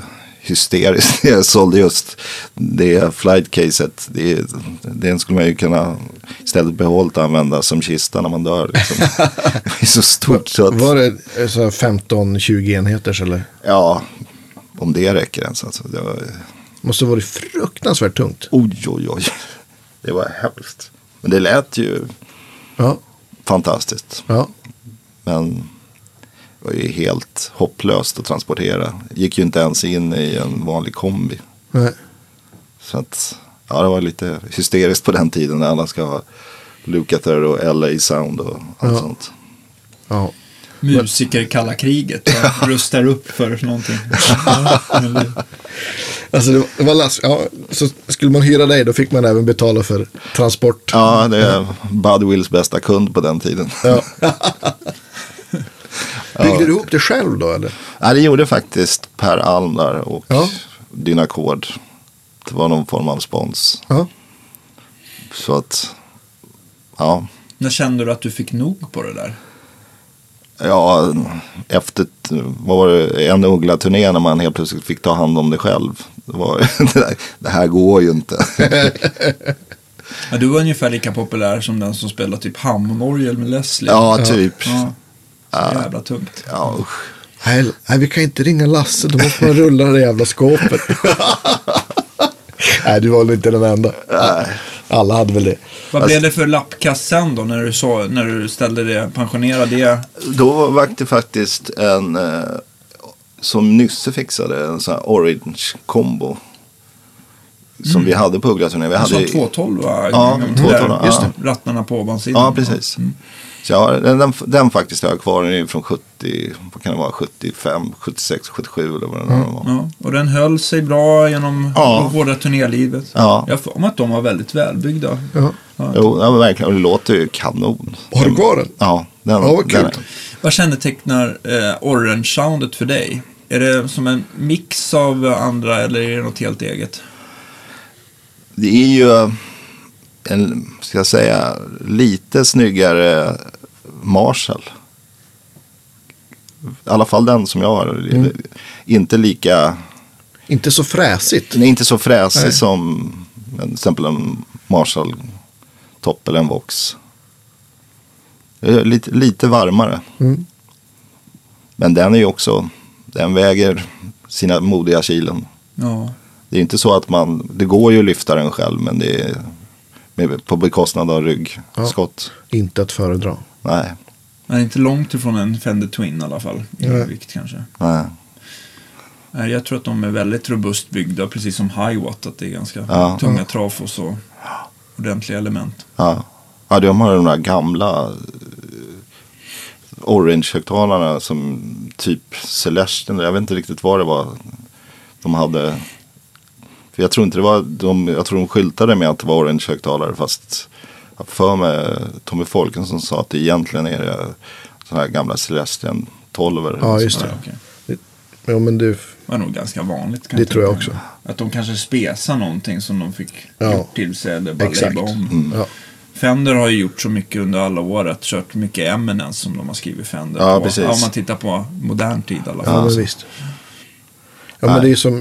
hysteriskt. Jag sålde just det flight-caset. Det, den skulle man ju kunna istället behållit och använda som kista när man dör. Liksom. det är så stort så att, Var det eh, så här 15-20 enheters eller? ja, om det räcker ens. Alltså, det var, Måste varit fruktansvärt tungt. oj, oj, oj. Det var hemskt. Men det lät ju Ja, fantastiskt. ja. Men det var ju helt hopplöst att transportera. Gick ju inte ens in i en vanlig kombi. Nej. Så att, ja det var lite hysteriskt på den tiden när alla ska ha Lukather och LA Sound och allt Ja. sånt. Ja. Musiker kalla kriget. och Rustar upp för någonting. Alltså det var, det var lass, ja, så skulle man hyra dig då fick man även betala för transport. Ja, det är Budwills bästa kund på den tiden. Ja. Byggde du ihop det själv då eller? Ja, det gjorde faktiskt Per Alm där och Ja. Dynacord. Det var någon form av spons. Ja. Så att, ja. När kände du att du fick nog på det där? Ja, efter vad var det, en Uggla-turné när man helt plötsligt fick ta hand om det själv. Det, var, det, här går ju inte. Ja, du var ungefär lika populär som den som spelade typ Hammondorgel med Leslie. Ja, typ. Ja, så jävla tungt. Ja, usch. Nej, nej, vi kan inte ringa Lasse, då måste man rulla det jävla skåpet. nej, du var väl inte den enda. Alla hade väl det. Vad blev det för lappkast sen då när du, så, när du ställde det, pensionerade det? Då var det faktiskt en eh, som Nysse fixade, en sån här orange combo. Som vi hade på Uggla-turnén. Vi En sån hade 212 va? Ja, Gången 212, där. ja. Rattarna på ovansidan. Ja, precis. Så jag, har- den, den, den faktiskt har jag kvar. Den är från 70, vad kan det vara, 75, 76, 77 eller vad den var. Ja, och den höll sig bra genom Ja. det hårda turnélivet. Ja. Jag mig att de var väldigt välbyggda. Ja. Jo, ja, verkligen. Och det låter ju kanon. Har du kvar den? Ja, den, Ja, vad kul. den, Vad kännetecknar eh, Orange-soundet för dig? Är det som en mix av andra eller är det något helt eget? Det är ju en, ska jag säga, lite snyggare Marshall. I alla fall den som jag har. Mm. Inte lika, Inte så fräsigt. är inte så fräsig Nej. som till exempel en Marshall topp eller en Vox. Det är Lite, lite varmare. Mm. Men den är ju också, den väger sina modiga kilen. Ja. Det är inte så att man, det går ju att lyfta den själv men det är med, på bekostnad av ryggskott. Inte att föredra. Nej, Men inte långt ifrån en Fender Twin i alla fall. I Nej. vikt kanske. nej. Nej, Jag tror att de är väldigt robust byggda, precis som Hiwatt. Att det är ganska Ja. tunga trafos och ordentliga element. Ja. ja, de har de där gamla eh, orange-högtalarna som typ Celestion. Jag vet inte riktigt vad det var de hade. För jag tror inte det var, de, jag tror de skyltade med att det var orange-högtalare fast för mig Tommy Folken som sa att det egentligen är det sådana här gamla Celestion 12 eller Ja, just sånt Ja, där. det. Ja, men Det var nog ganska vanligt. kan Det tror jag också. Att de kanske spesar någonting som de fick Ja. gjort till sig eller bara Exakt. lägga om. ja. Fender har ju gjort så mycket under alla år att kört mycket Eminence som de har skrivit Fender Ja, på. precis. om man tittar på modern tid i alla Ja, fall. men visst. Ja, men Nej. det är ju som,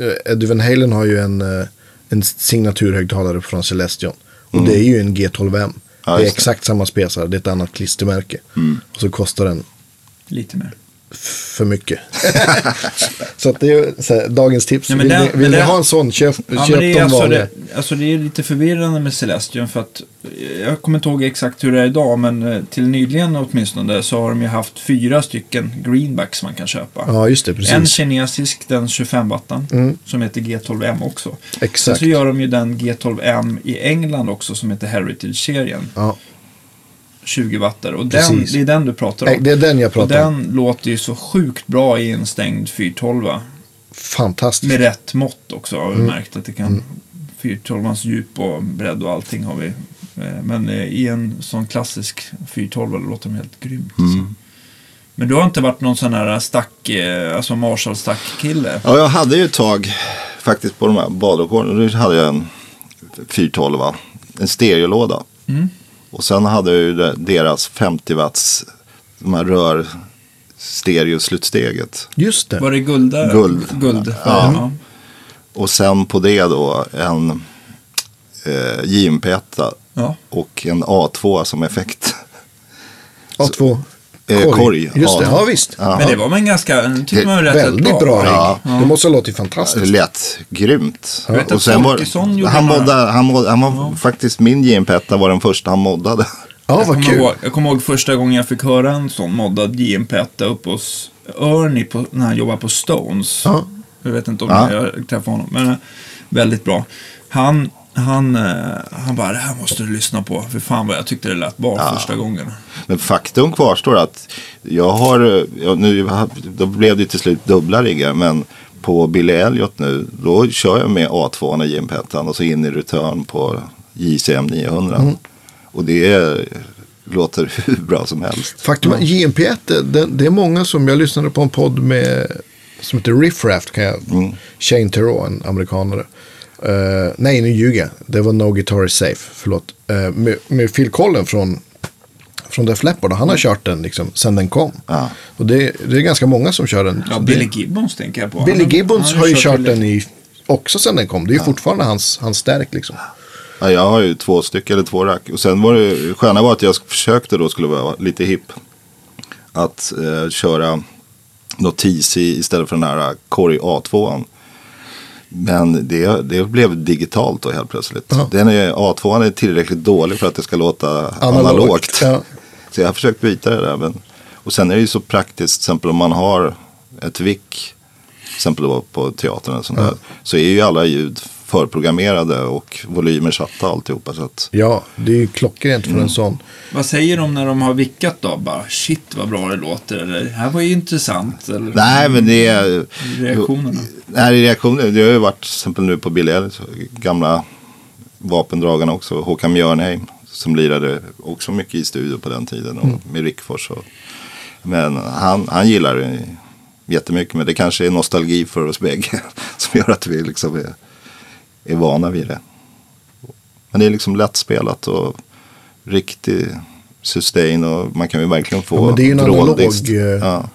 eh, Eddie Van Halen har ju en, eh, en signaturhögtalare från Celestion. Och det är ju en G12M. Mm. Ja, det är just det. exakt samma spesare, det är ett annat klistermärke. Mm. Och så kostar den Lite mer. För mycket. så att det är så här, dagens tips. Ja, men vill ni, vill ni ha en sån, köp, Ja, köp men det, är de alltså, vanliga. det, alltså det är lite förvirrande med Celestion för att eh, jag kommer inte ihåg exakt hur det är idag men eh, till nyligen åtminstone så har de ju haft fyra stycken greenbacks man kan köpa. Ja, just det, precis. En kinesisk, den 25-wattan, Mm. som heter G12M också. Sen Exakt. så gör de ju den G12M i England också som heter Heritage-serien. Ja. 20 wattar. Och den, Precis. det är den du pratar om. Det är den jag pratar om. den låter ju så sjukt bra i en stängd 412. fantastiskt. Med rätt mått också har vi Mm. märkt att det kan. 412 djup och bredd och allting har vi. Eh, Men eh, i en sån klassisk 412 låter de helt grymt. Mm. alltså. Men du har inte varit någon sån här stack, eh, alltså Marshall stack-kille? Ja, jag hade ju ett tag faktiskt på de här badrekorden. Då hade jag en 412, en stereolåda. Mm. Och sen hade jag ju deras 50 watts, de här rör stereoslutsteget. Just det. Var det guld där? Guld. Guld. Ja. Ja. Och sen på det då en eh, JMP1 ja. och en A2 som effekt. A2. Eh, korg. Just det, A2. ja visst. Ja. Men det var man ganska, tyckte man rätt, Väldigt bra rigg. Ja. Det måste ha låtit Det fantastiskt. lät grymt. Vet att sen var, han, modda, han, mod, han var faktiskt min JMP1 var den första han moddade. Ja, jag, vad kommer kul. ihåg, jag kommer ihåg första gången jag fick höra en sån moddad JMP uppe hos Ernie på, när han jobbade på Stones. Ja. Jag vet inte om Ja. jag träffade honom, men eh, väldigt bra. Han, han, eh, han bara, det här måste du lyssna på. För fan vad jag tyckte det lät bra Ja. första gången. Men faktum kvarstår att jag har, ja, nu, då blev det till slut dubbla riggar. Men på Billy Elliot nu, då kör jag med A2 i JMP och så in i return på JCM 900. Och det är, låter hur bra som helst. Faktum är att JMP1, det, det, det är många som, jag lyssnade på en podd med, som heter Riffraft, kan jag, Mm. Shane Theroux, en amerikanare. Eh, nej, nu ljuger jag. Det var No Guitar is Safe, förlåt. Eh, med, med Phil Collen från, från Def Leppard, han har kört den liksom sen den kom. Ja. Och det, det är ganska många som kör den. Ja, Billy Gibbons tänker jag på. Billy Han- Gibbons han har ju kört väldigt- den i, också sen den kom. Det är ju fortfarande hans, hans stärk liksom. Ja, jag har ju två stycken eller två rack. Och sen var det sköna var att jag försökte då skulle vara lite hipp. Att eh, köra något TC istället för den här Corey A2. Men det, det blev digitalt då helt plötsligt. Ja. Den är, A2 är tillräckligt dålig för att det ska låta analogt. Ja. Så jag har försökt byta det där. Men, och sen är det ju så praktiskt, till exempel om man har ett vick, till exempel på teatern och sånt där, så är ju alla ljud förprogrammerade och volymer satta alltihopa. Så att, ja, det är ju klockrent för en sån. Vad säger de när de har vickat då? Bara shit vad bra det låter. Eller det här var ju intressant. Eller, nej, men det är... Reaktionerna. Nej, reaktioner. Det har ju varit till exempel nu på Billy Elliot, gamla vapendragarna också. Håkan Björnheim som lirade också mycket i studio på den tiden och med Rickfors. Och, men han, han gillar det jättemycket. Men det kanske är nostalgi för oss bägge som gör att vi liksom är, är vana vid det. Men det är liksom lättspelat och riktig sustain och man kan ju verkligen få Ja, men det är ju en analog, eh, Ja.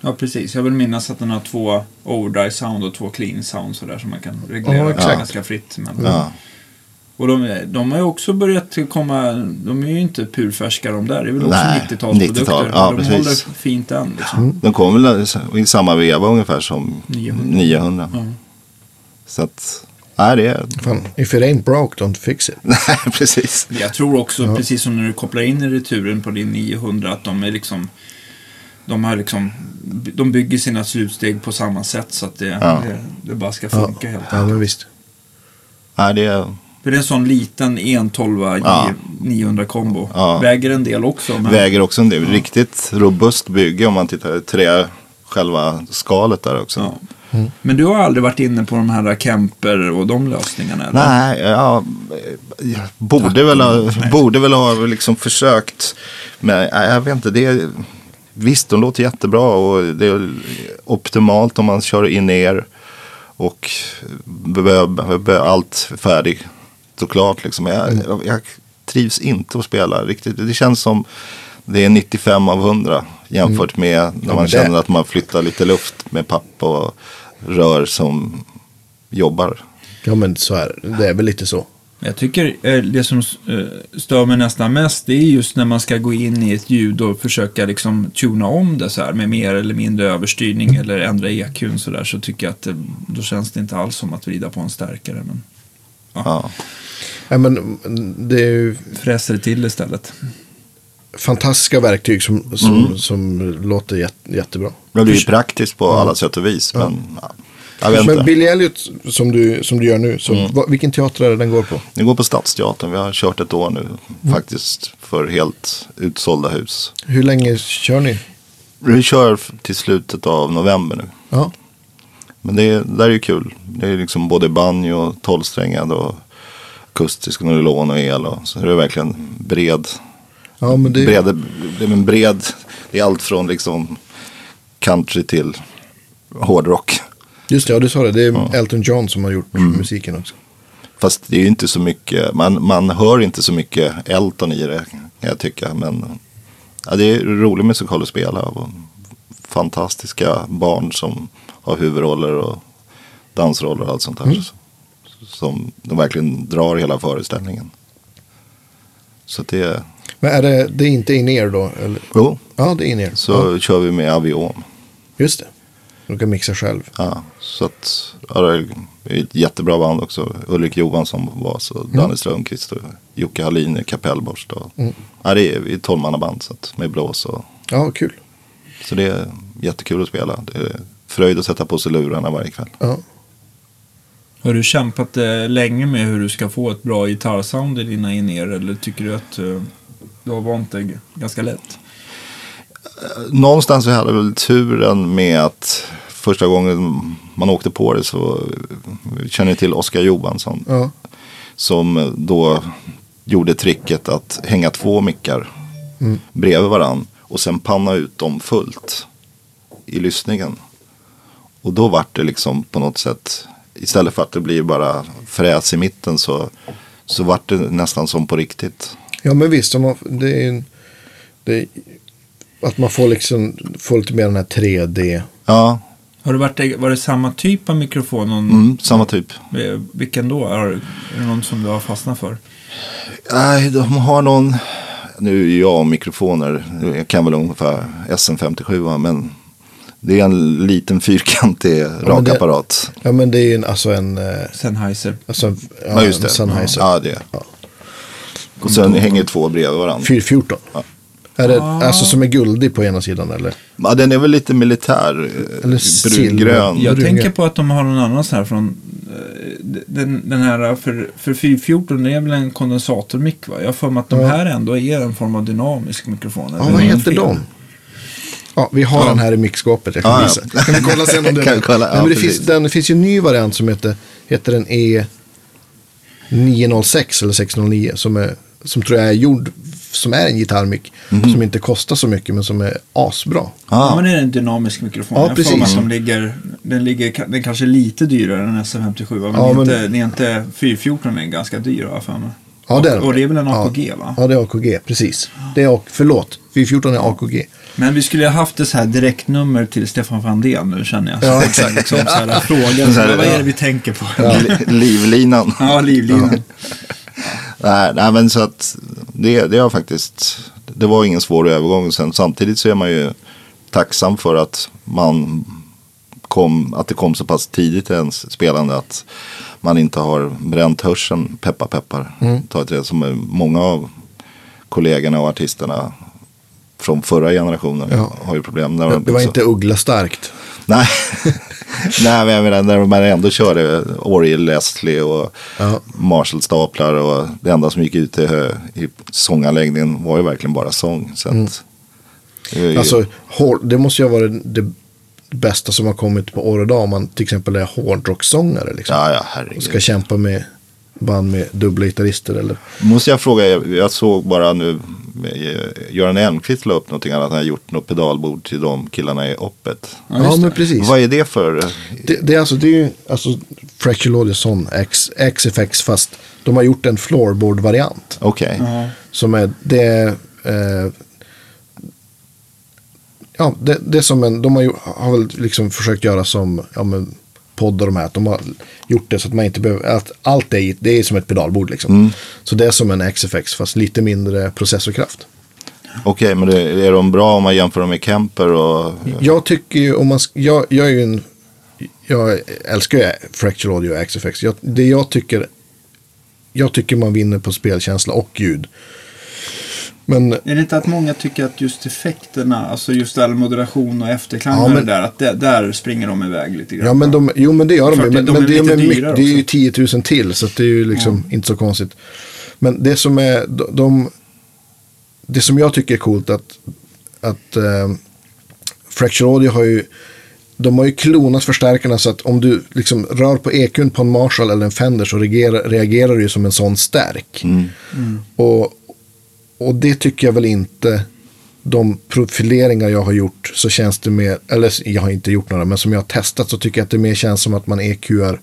Ja, precis. Jag vill minnas att den har två overdrive sound och två clean sound sådär som man kan reglera Ja, ganska fritt. Men, Ja. Och de, de har ju också börjat komma, de är ju inte purfärska de där. Det är väl också Nej, 90-talsprodukter. 90-tal, ja, de precis. håller fint än. Liksom. Den kom väl i samma veva ungefär som 900. 900. Ja. Så att, nej det är, Fan, if it ain't broke, don't fix it. nej precis. Jag tror också, precis som när du kopplar in i returen på din 900, att de är liksom de, har liksom, de bygger sina slutsteg på samma sätt så att det, Ja. det, det bara ska funka helt Ja, men visst. Nej, det är, För det är en sån liten 112 Ja. 900 kombo. Ja. Väger en del också. Men... väger också en del. Riktigt robust bygge om man tittar trä, själva skalet där också. Ja. Men du har aldrig varit inne på de här Kemper och de lösningarna? Eller? Nej, ja, jag borde väl ha, borde väl ha liksom försökt. Men jag vet inte, det är, visst de låter jättebra och det är optimalt om man kör in er och behöver allt färdigt såklart. Liksom. Jag, jag, jag trivs inte att spela riktigt. Det känns som det är 95 av 100 jämfört med när men man det- känner att man flyttar lite luft med pappa och rör som jobbar. Ja, men så är det. Det är väl lite så. Jag tycker eh, det som eh, stör mig nästan mest det är just när man ska gå in i ett ljud och försöka liksom tuna om det så här med mer eller mindre överstyrning eller ändra EQn så där så tycker jag att det, då känns det inte alls som att vrida på en stärkare. Men Ja. Ja, men det är ju fräser det till istället. Fantastiska verktyg som, som, Mm. som låter jätte, jättebra. Men det är ju praktiskt på alla sätt och vis. Men Men. Billy Elliot som du, som du gör nu, så, vad, vilken teater är det den går på? Det går på Stadsteatern. Vi har kört ett år nu faktiskt för helt utsålda hus. Hur länge kör ni? Vi kör till slutet av november nu. Ja. Men det, det där är ju kul. Det är liksom både banjo, tolvsträngad och akustisk nylon och el. Och, så det är verkligen bred. Ja, men det, bred, det är en bred. Det är allt från liksom country till hårdrock. just det, ja du sa det. Det är Elton John som har gjort musiken också. Fast det är ju inte så mycket, man, man hör inte så mycket Elton i det kan jag tycka. Men ja, det är rolig musikal att spela. Och fantastiska barn som har huvudroller och dansroller och allt sånt där. Som de verkligen drar hela föreställningen. Så det, Men är det, det är inte in-ear då? Eller? jo, Ja, det är in-ear. så Ja, kör vi med Aviom. just det. Du kan mixa själv. Ja, så att, ja, det är ett jättebra band också. Ulrik Johansson var så, Mm. Danne Strömqvist och Jocke Hallin i kapellborst. Och, Mm. ja, det är ett tolvmannaband så att, med blås och Ja, kul. Så det är jättekul att spela. Det är fröjd att sätta på sig lurarna varje kväll. Ja. Har du kämpat eh, länge med hur du ska få ett bra gitarrsound i dina in eller tycker du att eh, har vant dig ganska lätt? Någonstans så hade jag väl turen med att första gången man åkte på det så vi känner ni till Oskar Johansson. Ja. Som då gjorde tricket att hänga två mickar Mm. bredvid varann. Och sen panna ut dem fullt i lyssningen. Och då vart det liksom på något sätt. Istället för att det blir bara fräs i mitten så, så vart det nästan som på riktigt. Ja, men visst. om Man, det är en, det är, att man får, liksom, får lite mer den här 3D. Ja, Har det varit, var det samma typ av mikrofon? Någon, mm, samma typ. eh, Vilken då? Är, är det någon som du har fastnat för? Nej, de har någon. Nu är jag och mikrofoner. Jag kan väl ungefär SM57 va, men det är en liten fyrkantig men det- rakapparat. Ja, men det är en, alltså en, eh, Sennheiser. alltså, ja, Ja, just det. Sennheiser. Ja, det. Ja. Och sen hänger två bredvid varandra. 414. Ja. Är det, Alltså som är guldig på ena sidan eller? Ja, den är väl lite militär. eh, Eller. Brungrön. Jag Brunga. tänker på att de har någon annan sån här från eh, den, den här för, för 414 det är väl en kondensatormick va? Jag har för mig att de Ja. här ändå är en form av dynamisk mikrofon. Ja, vad heter de? Ja, vi har den här i mixskåpet. Jag kan Ja, ja. visa. Kan vi kolla sen om det Kan är kolla? Nej, Ja, men det, finns, den, det finns ju en ny variant som heter, heter den E906 eller 609 som, är, som tror jag är gjord som är en gitarrmick. Mhm. Som inte kostar så mycket men som är asbra. Ja, Ah, men det är en dynamisk mikrofon. Ja, jag precis. att de ligger, den ligger den är kanske lite dyrare än SM57. Men, Ja, det, är men- inte, det är inte 414 är ganska dyr har jag för mig. Ja, det är den. Och det är väl en Ja. AKG va? Ja, det är AKG, precis. Det är, förlåt, 414 är AKG. Men vi skulle ha haft ett så här direktnummer till Stefan Fandén nu känner jag. Ja, exakt. Liksom så här, frågan, så här, vad är det vi tänker på? Ja, li- livlinan. livlinan. Nej, nej, men så att det, det har faktiskt, det var ingen svår övergång. Sen, samtidigt så är man ju tacksam för att man kom, att det kom så pass tidigt i ens spelande att man inte har bränt hörseln, peppar peppar. Ta ett rätt som många av kollegorna och artisterna från förra generationen Ja. har ju problem. När Det, de det var liksom- inte uggla starkt. Nej. Nej, men jag menar när man ändå körde Oriel Leslie och Ja. Marshall-staplar och det enda som gick ut i, i sånganläggningen var ju verkligen bara sång. Så att, det ju- Alltså, det måste ju ha varit det bästa som har kommit på år och dag om man till exempel är hårdrocksångare. Liksom. ja, ja, Och ska kämpa med band med dubbla gitarrister. Eller... Måste jag fråga, jag, jag såg bara nu, eh, Göran Elmqvist la upp någonting annat, han har gjort något pedalbord till de killarna i Oppet. Ja, Ja, men precis. Vad är det för? Det, det är alltså, det är ju alltså Fracture X, XFX fast de har gjort en floorboard-variant. Okej. Ja. Som är, det är, eh, ja, det, det är som en, de har, ju, har väl liksom försökt göra som, ja men, podd och de här, att de har gjort det så att man inte behöver, att allt är, det är som ett pedalbord liksom. Så det är som en XFX fast lite mindre processorkraft. Okej, men det, är de bra om man jämför dem med Kemper och... Jag tycker ju, om man, jag, jag är ju en, jag älskar ju Fracture Audio och XFX. Jag, det jag tycker, jag tycker man vinner på spelkänsla och ljud. Men Är det inte att många tycker att just effekterna, alltså just all moderation och efterklang Ja, men- där, att det, där springer de iväg lite grann? Ja, men de, jo, men det gör de Men, de men är det, är mycket, det är ju också. 10 000 till, så att det är ju liksom inte så konstigt. Men det som är, de, de det som jag tycker är coolt att, att eh, Fracture Audio har ju de har ju klonat förstärkarna så att om du liksom rör på EQn på en Marshall eller en Fender så reagerar, reagerar det ju som en sån stärk. Och, och det tycker jag väl inte, de profileringar jag har gjort så känns det mer, eller jag har inte gjort några, men som jag har testat så tycker jag att det mer känns som att man EQar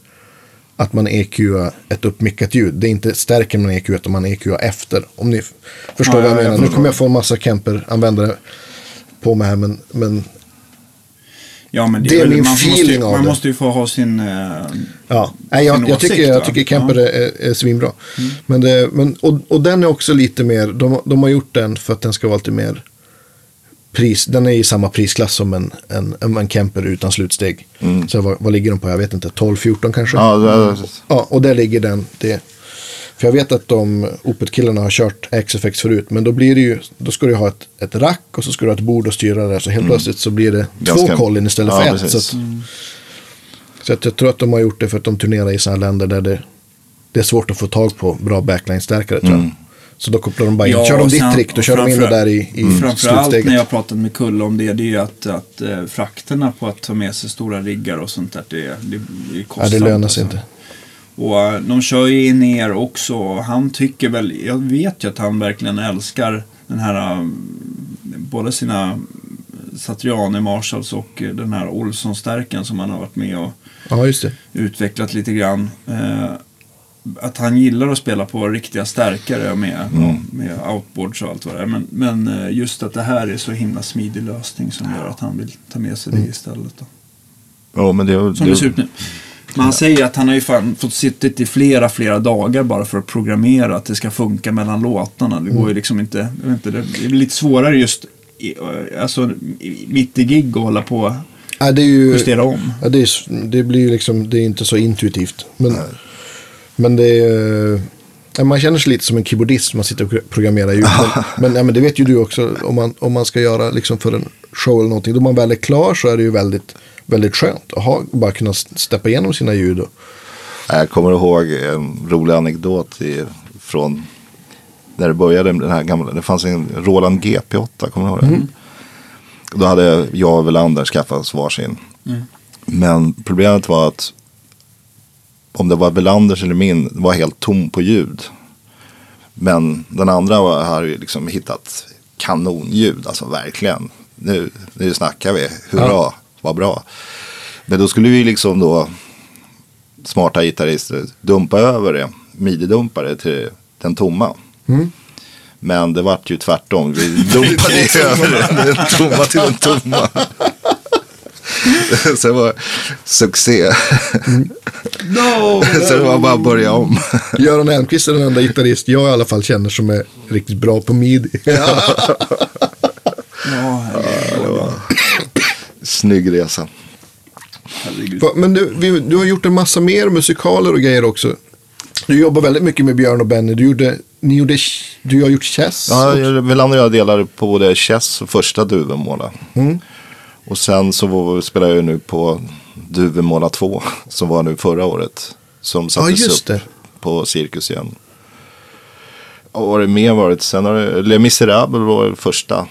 att man EQar ett uppmickat ljud. Det är inte stärken man EQar utan man EQar efter. Om ni förstår Ja, vad jag ja, jag menar. Nu kommer jag få en massa Kemper-användare på mig här, men, men Ja, men det, Det är min man måste, ju- feeling av Man det. måste ju få ha sin... eh, Ja, Nej, jag, Sin jag, tycker, jag tycker Kemper Ja. är, är svinbra. Men det, men, och, och den är också lite mer, de, de har gjort den för att den ska vara lite mer pris. Den är i samma prisklass som en, en, en, en Kemper utan slutsteg. Så vad, vad ligger de på? Jag vet inte, 12-14 kanske? Ja, det, Ja, och där ligger den. Det. För jag vet att de Opet-killarna har kört XFX förut. Men då blir det ju, då ska du ha ett, ett rack och så ska du ha ett bord och styra det. Så helt plötsligt så blir det Ganska- två kollin istället Ja, för ett. Så, att, så att jag tror att de har gjort det för att de turnerar i sådana länder där det, det är svårt att få tag på bra backline-stärkare tror jag. Så då kopplar de bara in. kör de ditt sen- trick, då och kör de in det där i, i Framförallt slutsteget. när jag pratat med Kulle om det, det är ju att, att eh, frakterna på att ta med sig stora riggar och sånt där, det, det, det är Ja, det lönar sig alltså. inte. Och eh, de kör ju in ner också. och Han tycker väl, jag vet ju att han verkligen älskar den här, eh, både sina Satriani Marshalls och eh, den här Olsson-stärken som han har varit med och Ja, just det. utvecklat lite grann. Eh, att han gillar att spela på riktiga stärkare med, ja, med outboards och allt vad det är. Men, men just att det här är så himla smidig lösning som gör att han vill ta med sig det istället. Då. ja, men det, Som det ser ut nu. Men han säger att han har ju fått suttit i flera, flera dagar bara för att programmera att det ska funka mellan låtarna. Det går ju liksom inte, jag vet inte det är lite svårare just i, alltså, i- mitt i gig att hålla på Ja, det är ju... justera om. Ja, det, är, det blir ju liksom, det är inte så intuitivt. Men, men det är, man känner sig lite som en keyboardist när man sitter och programmerar ljud. Men, men, ja, men det vet ju du också, om man, om man ska göra liksom för en show eller någonting. Då man väl är klar så är det ju väldigt, väldigt skönt att ha, bara kunna steppa igenom sina ljud. Och, Jag kommer ihåg en rolig anekdot i, från när det började den här gamla. Det fanns en Roland GP8, kommer du ihåg det? Då hade jag och Welander skaffat varsin. Men problemet var att om det var Welanders eller min, var helt tom på ljud. Men den andra har ju liksom hittat kanonljud, alltså verkligen. Nu, nu snackar vi, hurra, Ja. vad bra. Men då skulle vi liksom då, smarta gitarrister, dumpa över det, midi-dumpa det till den tomma. Men det vart ju tvärtom, vi dumpade över den tomma till den tomma. Så det var succé. No! Så det var bara att börja om. Göran Elmqvist är den enda gitarrist jag i alla fall känner som är riktigt bra på midi. Ja, herregud. Snygg resa. Men du, vi, du har gjort en massa mer musikaler och grejer också. Du jobbar väldigt mycket med Björn och Benny. Du, gjorde, ni gjorde, du har gjort Chess. Ja, jag- och jag delade på både Chess och första Duvemåla. Och sen så spelar jag ju nu på Duvemåla 2. Som var nu förra året. Som sattes just upp på Cirkus igen. Och har det mer varit? Sen har det, Les Misérables var första.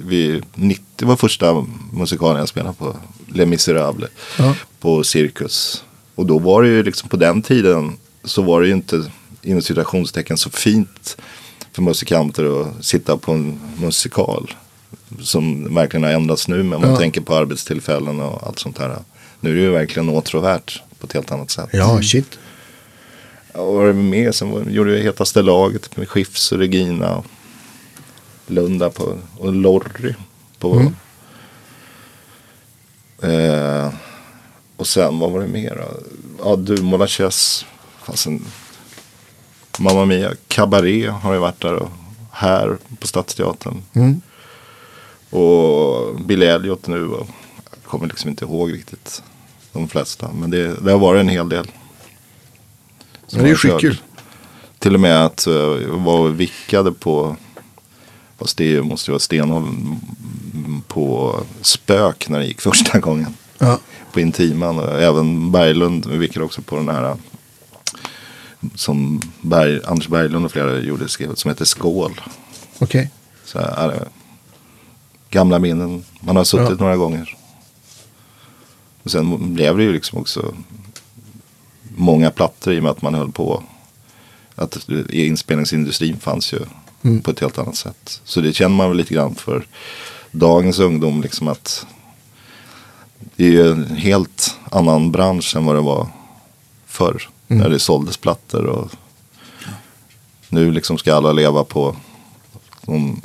Vi, 90 var första musikalen jag spelade på. Les Misérables. Ja. På Cirkus. Och då var det ju liksom på den tiden så var det ju inte inom citationstecken så fint för musikanter att sitta på en musikal. Som verkligen har ändrats nu men man Ja. tänker på arbetstillfällen och allt sånt här. Nu är det ju verkligen åtråvärt på ett helt annat sätt. Ja, shit. Ja, vad var det med? Sen gjorde jag Hetaste laget med Skifs och Regina. Och Lunda på, och Lorry. På, eh, och sen vad var det mer? då? Ja, Dumola Chess. Fasen, Mamma Mia. Cabaret har ju varit där. Och här på Stadsteatern. Mm. Och Billy Elliot nu. Och jag kommer liksom inte ihåg riktigt de flesta. Men det, det har varit en hel del. som Men det är ju jag skitkul. Till och med att uh, var och vickade på, fast det måste ju vara Stenholm, på Spök när det gick första gången. Ja. På Intiman och även Berglund vickade också på den här som Berg, Anders Berglund och flera gjorde som heter Skål. Okej. Så det gamla minnen. Man har suttit Ja. några gånger. Och sen blev det ju liksom också många plattor i och med att man höll på. Att inspelningsindustrin fanns ju Mm. på ett helt annat sätt. Så det känner man väl lite grann för dagens ungdom. Liksom att det är ju en helt annan bransch än vad det var förr. Mm. När det såldes plattor. Och nu liksom ska alla leva på någon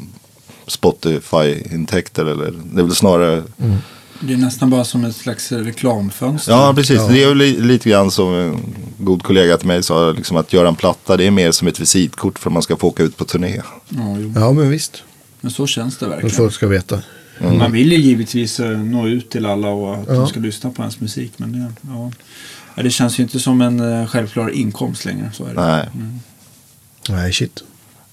Spotify-intäkter. Eller, det är väl snarare Det är nästan bara som ett slags reklamfönster. Ja, precis. Ja. Det är ju li- lite grann som en god kollega till mig sa. Liksom att göra en platta, det är mer som ett visitkort för att man ska få åka ut på turné. Ja, jo. Ja, men visst. Men så känns det verkligen. folk ska veta. Man vill ju givetvis eh, nå ut till alla och att Ja. de ska lyssna på ens musik. Men det, ja. Det känns ju inte som en eh, självklar inkomst längre. Så är det. Nej, Nej, shit.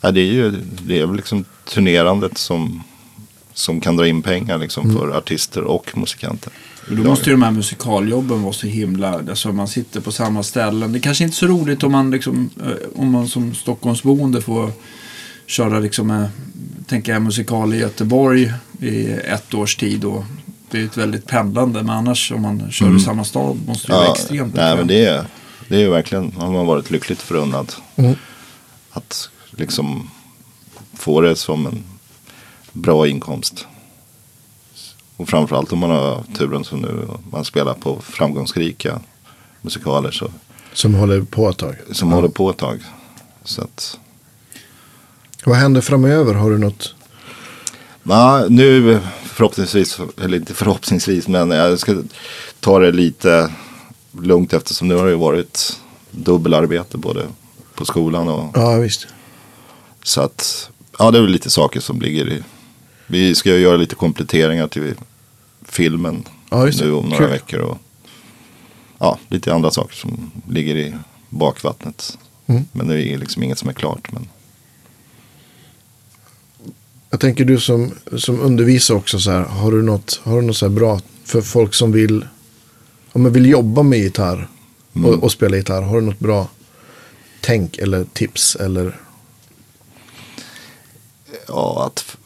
Ja, det är ju det är väl liksom turnerandet som, som kan dra in pengar liksom för artister och musikanter. Och då måste ju de här musikaljobben vara så himla, alltså man sitter på samma ställen. Det är kanske inte är så roligt om man, liksom, eh, om man som Stockholmsboende får köra liksom, tänker jag, musikal i Göteborg i ett års tid. Och det är ett väldigt pendlande, men annars om man kör i samma stad måste det vara Ja, extremt nej, men det är, det är ju verkligen, har man varit lyckligt förunnad. Mm. Att liksom få det som en bra inkomst. Och framförallt om man har turen som nu, man spelar på framgångsrika musikaler så, Som håller på ett tag. som håller på ett tag. Så att, Vad händer framöver? Har du något? Ja, nu förhoppningsvis, eller inte förhoppningsvis, men jag ska ta det lite lugnt eftersom nu har det varit dubbelarbete både på skolan och Ja, visst. Så att ja, det är väl lite saker som ligger i. Vi ska ju göra lite kompletteringar till filmen Ja, just nu om några Kul. veckor och ja, lite andra saker som ligger i bakvattnet. Mm. Men det är liksom inget som är klart. Men Jag tänker du som, som undervisar också så här. Har du något, har du något så bra för folk som vill, om man vill jobba med gitarr och, och spela gitarr. Har du något bra tänk eller tips eller? Ja, att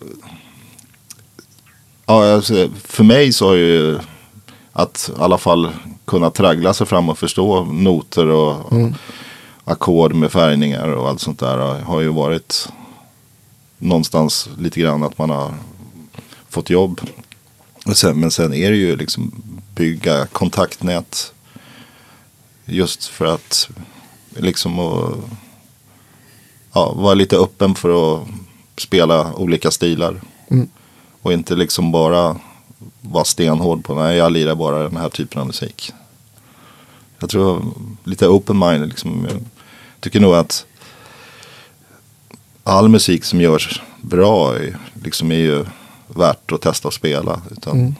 ja, alltså, för mig så har ju att i alla fall kunna traggla sig fram och förstå noter och ackord med färgningar och allt sånt där har ju varit någonstans lite grann att man har fått jobb. Och sen, men sen är det ju liksom bygga kontaktnät just för att liksom och, ja, vara lite öppen för att spela olika stilar. Mm. Och inte liksom bara vara stenhård på nej jag lirar bara den här typen av musik. Jag tror lite open mind liksom. Jag tycker nog att all musik som görs bra är, liksom är ju värt att testa att spela. Utan, Mm.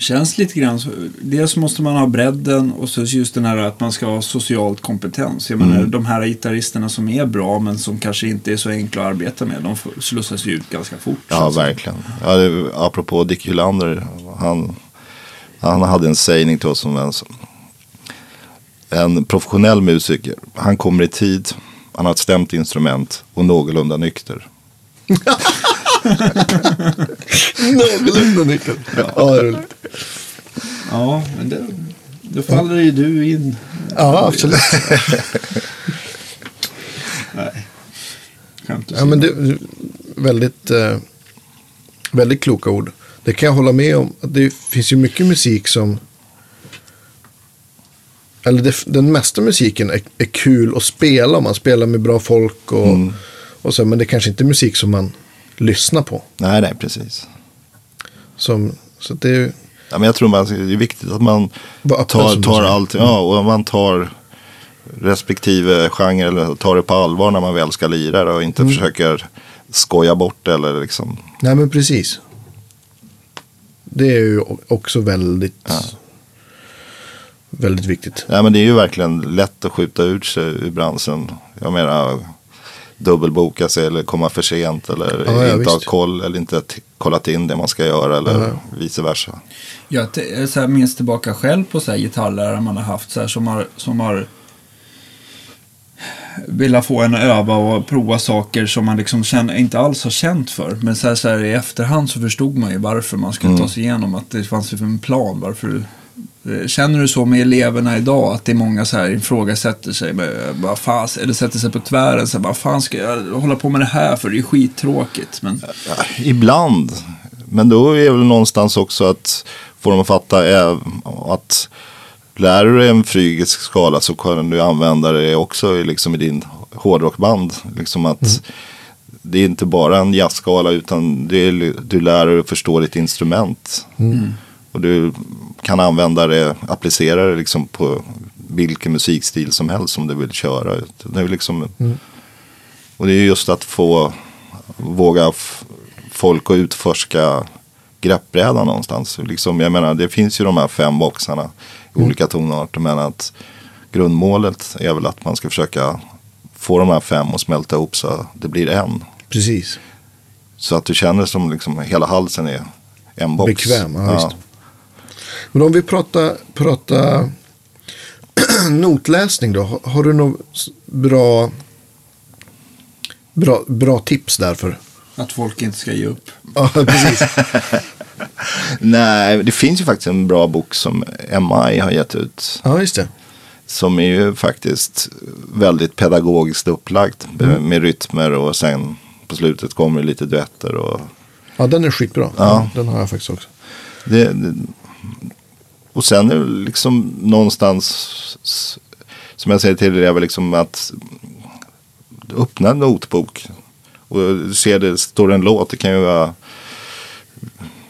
Känns lite grann så. Dels måste man ha bredden och så just den här att man ska ha socialt kompetens. Jag menar Mm. de här gitarristerna som är bra men som kanske inte är så enkla att arbeta med. De slussas ju ut ganska fort. Ja, verkligen. Ja, det, apropå Dick Hylander. Han, han hade en sägning till oss som en, en professionell musiker. Han kommer i tid, han har ett stämt instrument och någorlunda nykter. Någorlunda nyckel. Ja, det är roligt. Ja, men det, då faller ju du in. ja absolut. Nej. Skämt Ja, men det, väldigt, eh, väldigt kloka ord. Det kan jag hålla med om. Att Det finns ju mycket musik som... Eller det, den mesta musiken är, är kul att spela. om Man spelar med bra folk och, Mm. och så. Men det är kanske inte är musik som man lyssnar på. Nej, nej, precis. Som, så det är Ja, men jag tror man, det är viktigt att man tar, tar allt, ja, och man tar respektive genre eller tar det på allvar när man väl ska lira och inte Mm. försöker skoja bort det eller liksom. Nej, men precis. Det är ju också väldigt, väldigt viktigt. Ja, men det är ju verkligen lätt att skjuta ut sig ur branschen. Jag menar dubbelboka sig eller komma för sent eller Ja, ja, inte ha koll eller inte kollat in det man ska göra eller Ja. vice versa. Jag så här, minns tillbaka själv på så här, gitarrlärare man har haft så här, som har, som har vilja få en att öva och prova saker som man liksom känner, inte alls har känt för. Men så här, så här, i efterhand så förstod man ju varför man skulle ta sig igenom. Att det fanns ju en plan. Varför Känner du så med eleverna idag att det är många så här ifrågasätter sig, med, bara fas, eller sätter sig på tvären, så här, vad fan ska jag hålla på med det här för? Det är skittråkigt. Men Ibland. Men då är det väl någonstans också att få dem att fatta att lär du dig en frygisk skala så kan du använda det också i, liksom i din hårdrockband. Liksom att Det är inte bara en jazzskala utan det är, du lär dig att förstå ditt instrument. Och du kan använda det, applicera det liksom på vilken musikstil som helst som du vill köra. Det är liksom, Och det är just att få våga folk att utforska greppbrädan någonstans. Liksom, jag menar, det finns ju de här fem boxarna i olika tonarter. Men att grundmålet är väl att man ska försöka få de här fem att smälta ihop så det blir en. Precis. Så att du känner som liksom hela halsen är en box. Bekväm, ja, visst. Men om vi pratar, pratar notläsning då. Har, har du något bra, bra, bra tips därför? att folk inte ska ge upp. Ja, precis. Nej, det finns ju faktiskt en bra bok som MI har gett ut. Ja, just det. Som är ju faktiskt väldigt pedagogiskt upplagt. Mm. Med rytmer och sen på slutet kommer det lite duetter. Och Ja, den är skitbra. Ja. Den har jag faktiskt också. Det, det, och sen är det liksom någonstans, som jag säger till dig, är liksom att öppna en notbok. Och du ser det står en låt, det kan ju vara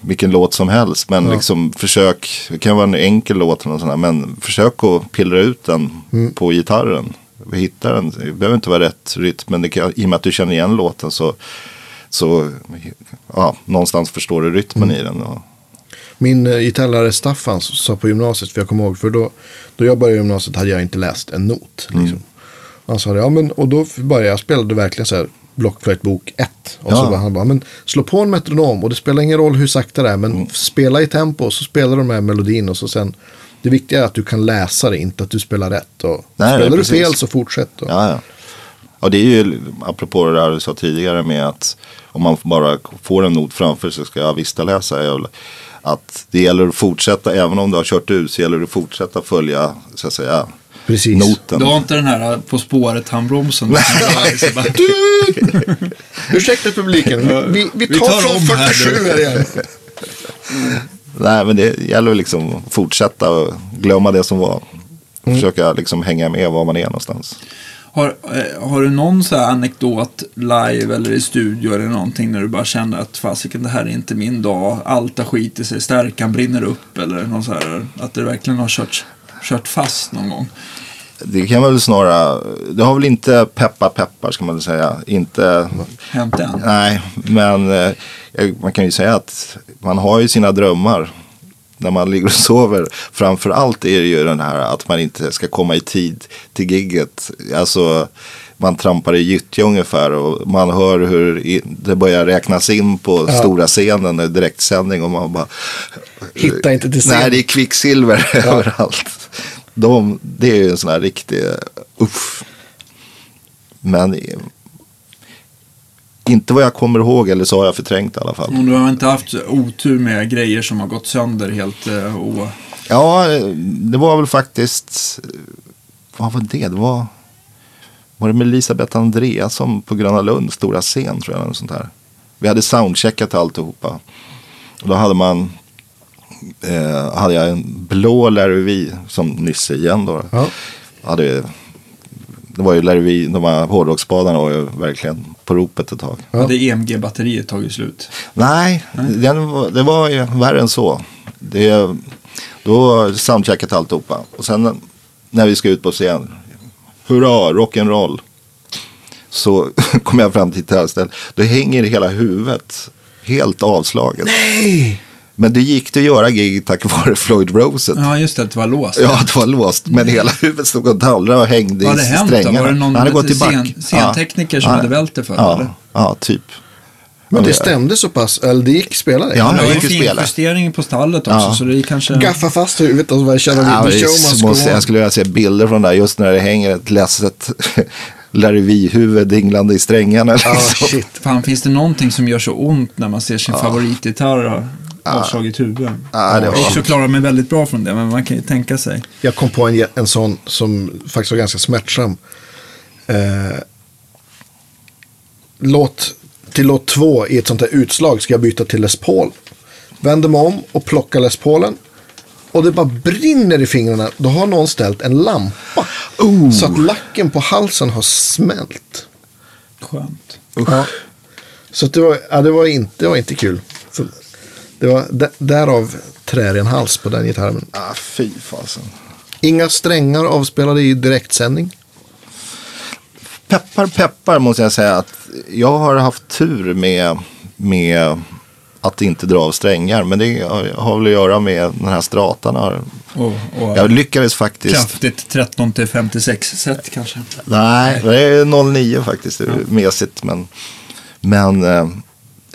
vilken låt som helst. Men Ja. liksom försök, det kan vara en enkel låt eller något sånt där, men försök att pillra ut den Mm. på gitarren. Hitta den, det behöver inte vara rätt rytm, men det kan, i och med att du känner igen låten så, så ja, någonstans förstår du rytmen Mm. i den. Och, Min uh, gitarrlärare Staffan sa på gymnasiet, för jag kommer ihåg, för då, då jag började gymnasiet hade jag inte läst en not. Liksom. Han sa det, ja men, och då började jag, spelade verkligen så här blockflöjtbok 1. Och så Ja. bara, han bara, men slå på en metronom och det spelar ingen roll hur sakta det är, men spela i tempo och så spelar du med melodin och så sen, det viktiga är att du kan läsa det, inte att du spelar rätt. Och Nej, spelar du fel så fortsätt. Och, Ja, ja. Och det är ju apropå det där du sa tidigare med att om man bara får en not framför sig ska jag vista läsa. väl Att det gäller att fortsätta, även om du har kört ut, så gäller det att fortsätta följa så att säga, Precis. noten. Du har inte den här På spåret handbromsen? Så bara, Ursäkta publiken, vi, vi, vi Vi tar, tar från om här 47 här igen. Nej, men det gäller liksom att fortsätta och glömma det som var. Och Försöka liksom hänga med var man är någonstans. Har, eh, har du någon så här anekdot live eller i studio eller någonting när du bara känner att fasiken det här är inte min dag, allt har skitit sig, stärkan brinner upp eller någon så här, att det verkligen har kört, kört fast någon gång? Det kan väl snarare, det har väl inte peppa peppar ska man väl säga. Inte, Hänt än? nej, men eh, man kan ju säga att man har ju sina drömmar. När man ligger och sover. Framför allt är det ju den här att man inte ska komma i tid till gigget. Alltså man trampar i gyttja ungefär och man hör hur i- det börjar räknas in på Ja. stora scenen, är direktsändning och man bara Hitta inte till scen. Nej, det är kvicksilver överallt. De, det är ju en sån här riktig uff. Men inte vad jag kommer ihåg eller så har jag förträngt i alla fall. Du har inte haft otur med grejer som har gått sönder helt eh, och... Ja, det var väl faktiskt, vad var det? Det var, var det med Elisabeth Andreasson på Gröna Lund, stora scen tror jag. eller Sånt här. Vi hade soundcheckat alltihopa. Och då hade man, eh, hade jag en blå Larry V som Nisse igen då. Ja. Hade, det var ju Larry de här hårdrocksspadarna var ju verkligen på ropet ett tag. Ja. Hade EMG-batteriet tagit slut? Nej, Den, var- det var ju värre än så. Det, då soundcheckat alltihopa. Och sen när vi ska ut på scen. Hurra, rock'n'roll. Så kom jag fram till gitarrstället. Då hänger hela huvudet helt avslaget. Nej! Men det gick det att göra gig tack vare Floyd Rosett. Ja. Ja, just det, det var låst. det var låst. Men hela huvudet stod och dallrade och hängde Vad hade i hänt då? strängarna. Var det någon Han hade gått i back. scen, scentekniker som Ja. hade vält det för Ja, eller? ja, typ. Men det stämde så pass, eller det gick spela det. Ja, Det gick ju spela. finjustering på stallet också, Ja. så det kanske... Gaffa fast huvudet och så bara känna Ja, show on. jag skulle vilja se bilder från det där just när det hänger ett ledset Larry-huvud dinglande i strängarna. Ja, Liksom. shit. Fan, finns det någonting som gör så ont när man ser sin favoritgitarr ha avslagit huvud? Ja, det var- också klarat mig väldigt bra från det, men man kan ju tänka sig. Jag kom på en, en sån som faktiskt var ganska smärtsam. Eh, låt, till låt två i ett sånt här utslag ska jag byta till Les Paul. Vänder mig om och plockar Les Paulen. Och det bara brinner i fingrarna. Då har någon ställt en lampa. Så att lacken på halsen har smält. Skönt. Ja. Så att det, var, ja, det, var inte, det var inte kul. Så det var därav trären hals på den gitarren. Ah, fy fasen. Inga strängar avspelade i direktsändning. Peppar peppar måste jag säga att jag har haft tur med, med att inte dra av strängar. Men det har väl att göra med den här stratan. har- Och, och Jag lyckades faktiskt. kraftigt 13 till 56 set kanske. Nej, det är 09 faktiskt. Det är mesigt. Men, men eh,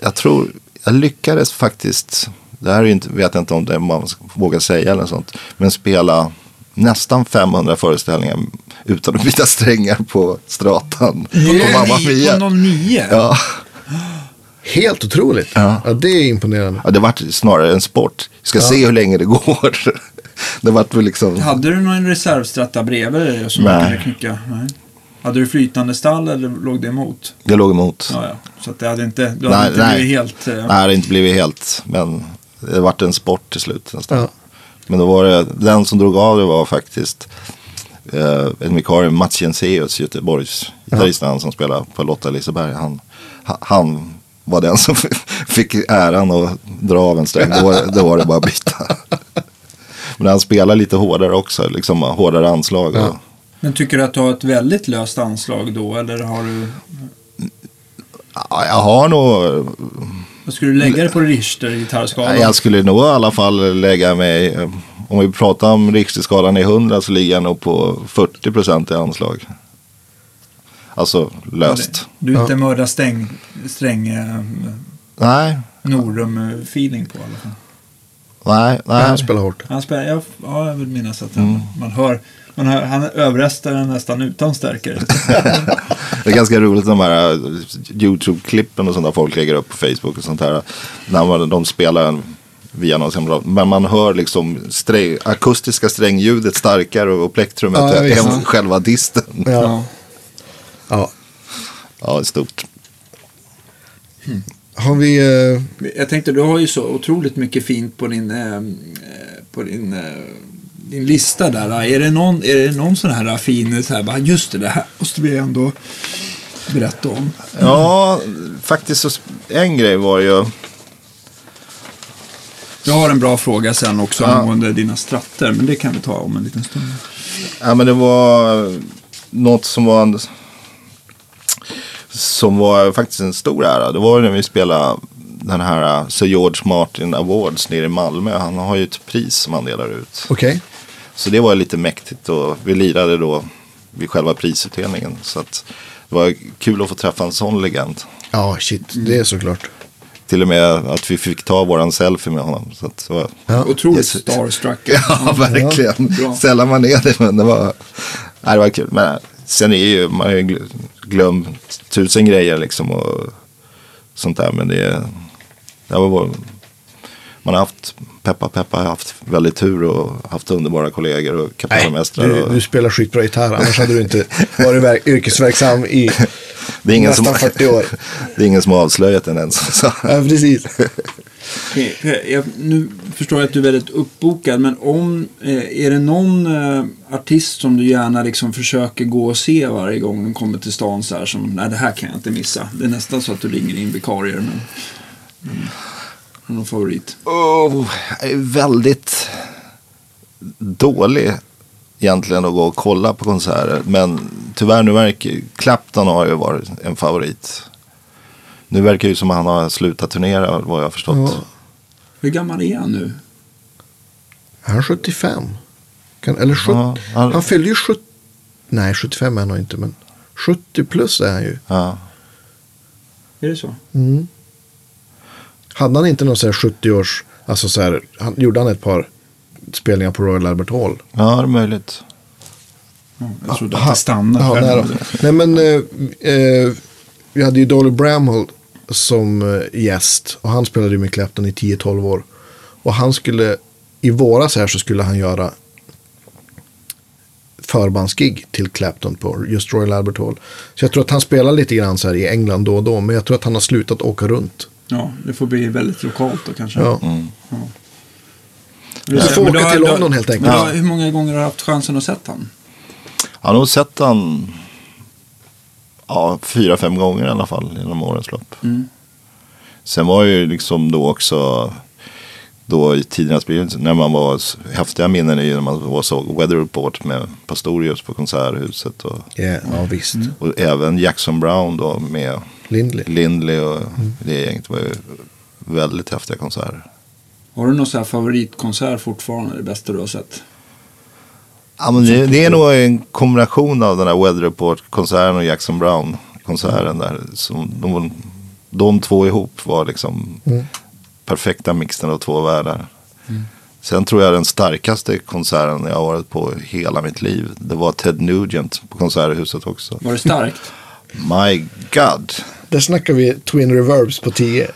jag tror, jag lyckades faktiskt. Det här inte, vet jag inte om det man vågar säga eller sånt. Men spela nästan 500 föreställningar utan att byta strängar på stratan. På Mamma Mia. På 09? Ja. Helt otroligt. Ja. Ja, det är imponerande. ja, det vart snarare en sport. Ska se hur länge det går. det vart väl liksom. Hade du någon reservstratta bredvid dig som Nej. du kunde knycka? Nej. Hade du flytande stall eller låg det emot? Jag låg emot. Ja, ja. Så att det hade inte, du Nej, hade inte nej. blivit helt... eh, Nej, det hade inte blivit helt. Men det vart en sport till slut nästan. Ja. Men då var det, den som drog av det var faktiskt eh, en vikarie, Mats Jenseus, Göteborgs gitarrist, han som spelar på Lotta Liseberg. Han, ha- han var den som fick äran att dra av en sträng. Då var, då var det bara att byta. Men han spelar lite hårdare också, liksom hårdare anslag. Och, Ja. Men tycker du att du har ett väldigt löst anslag då? Eller har du... ja, jag har nog, Vad skulle du lägga det på Richter gitarrskalan? jag skulle nog i alla fall lägga mig, om vi pratar om Richterskalan i 100 så ligger jag nog på 40 procent i anslag. Alltså löst. Du är inte mörda stäng, sträng eh, Nej, Norum-feeling på i alla fall. nej, Ja, nej. han spelar hårt. Han spelar, jag, ja, jag vill minnas att Mm. han, man hör, man hör, han överröstar den nästan utan stärkare. Det är ganska roligt de här eh, YouTube-klippen och sånt där folk lägger upp på Facebook och sånt här. När man, de spelar en, via någon bra, men man hör liksom sträng, akustiska strängljudet starkare och plektrumet Ja, än själva disten. Ja. ja. Ja. Stort. Har vi... Eh, Jag tänkte, du har ju så otroligt mycket fint på din, eh, eh, på din, eh, din lista där. Är det någon, är det någon sån här fin, så här, bara, just det, det här måste vi ändå berätta om. Ja, faktiskt så, en grej var ju, Jag har en bra fråga sen också angående dina stratter, men det kan vi ta om en liten stund. ja men det var något som var en, som var faktiskt en stor ära. Det var när vi spelade den här Sir George Martin Awards nere i Malmö. Han har ju ett pris som han delar ut. Okej. Så det var lite mäktigt och vi lirade då vid själva prisutdelningen. Så att det var kul att få träffa en sån legend. Ja, shit. Det är såklart. Till och med att vi fick ta våran selfie med honom. Så att det var, Ja. Otroligt Yes. starstruck. ja, verkligen. bra. Sällan man är det, men det var, nej, det var kul. Men sen är ju, man har ju gl- glömt tusen grejer liksom och sånt där. Men det, det var man har haft, peppa peppa, haft väldigt tur och haft underbara kollegor och kapellmästare. Du, och- du spelar skitbra gitarr. Annars hade du inte varit verk- yrkesverksam i Det är ingen nästan som, 40 år. Det är ingen som har avslöjat den ens. Så. Ja, precis. Jag, nu förstår jag att du är väldigt uppbokad, men om, eh, är det någon eh, artist som du gärna liksom försöker gå och se varje gång de kommer till stan så här som, nej det här kan jag inte missa. Det är nästan så att du ringer in vikarier, men, du någon favorit? Oh, jag är väldigt dålig egentligen att gå och kolla på konserter. Men tyvärr nu verkar Clapton har ju varit en favorit. Nu verkar ju som att han har slutat turnera vad jag har förstått. Ja. Hur gammal är han nu? Är han 75? Kan, eller 70? Ja, han- han fyllde ju 70. Nej, 75 är han nog inte. Men 70 plus är han ju. Ja. Är det så? Mm. Hade han inte någon så här 70 års. Alltså så här. Han, gjorde han ett par spelningar på Royal Albert Hall. ja, det är möjligt. Ja. Jag trodde Aha. att det stannade. Ja, nej, nej men eh, eh, vi hade ju Dolly Bramhall som eh, gäst. Och han spelade ju med Clapton i 10-12 år. Och han skulle, i våras här så skulle han göra förbandsgig till Clapton på just Royal Albert Hall. Så jag tror att han spelar lite grann så här i England då och då. Men jag tror att han har slutat åka runt. Ja, det får bli väldigt lokalt då kanske. Ja. Du får åka till London helt enkelt. Men då, hur många gånger har du haft chansen att sett han? Jag har nog sett han ja, fyra, fem gånger i alla fall genom årens lopp. Mm. Sen var ju liksom då också då i tidernas begynnelse när man var häftiga minnen är ju när man var såg Weather Report med Pastorius på Konserthuset och, Yeah, ja, visst. och även Jackson Brown då med Lindley. Lindley och det gänget var ju väldigt häftiga konserter. Har du någon så här favoritkonsert fortfarande? Det bästa du har sett? Ja, men det, det är nog en kombination av den här Weather Report-konserten och Jackson Brown-konserten där. Som de, de två ihop var liksom perfekta mixen av två världar. Sen tror jag den starkaste konserten jag har varit på hela mitt liv. Det var Ted Nugent på Konserthuset också. Var det starkt? My God. Där snackar vi Twin Reverbs på 10.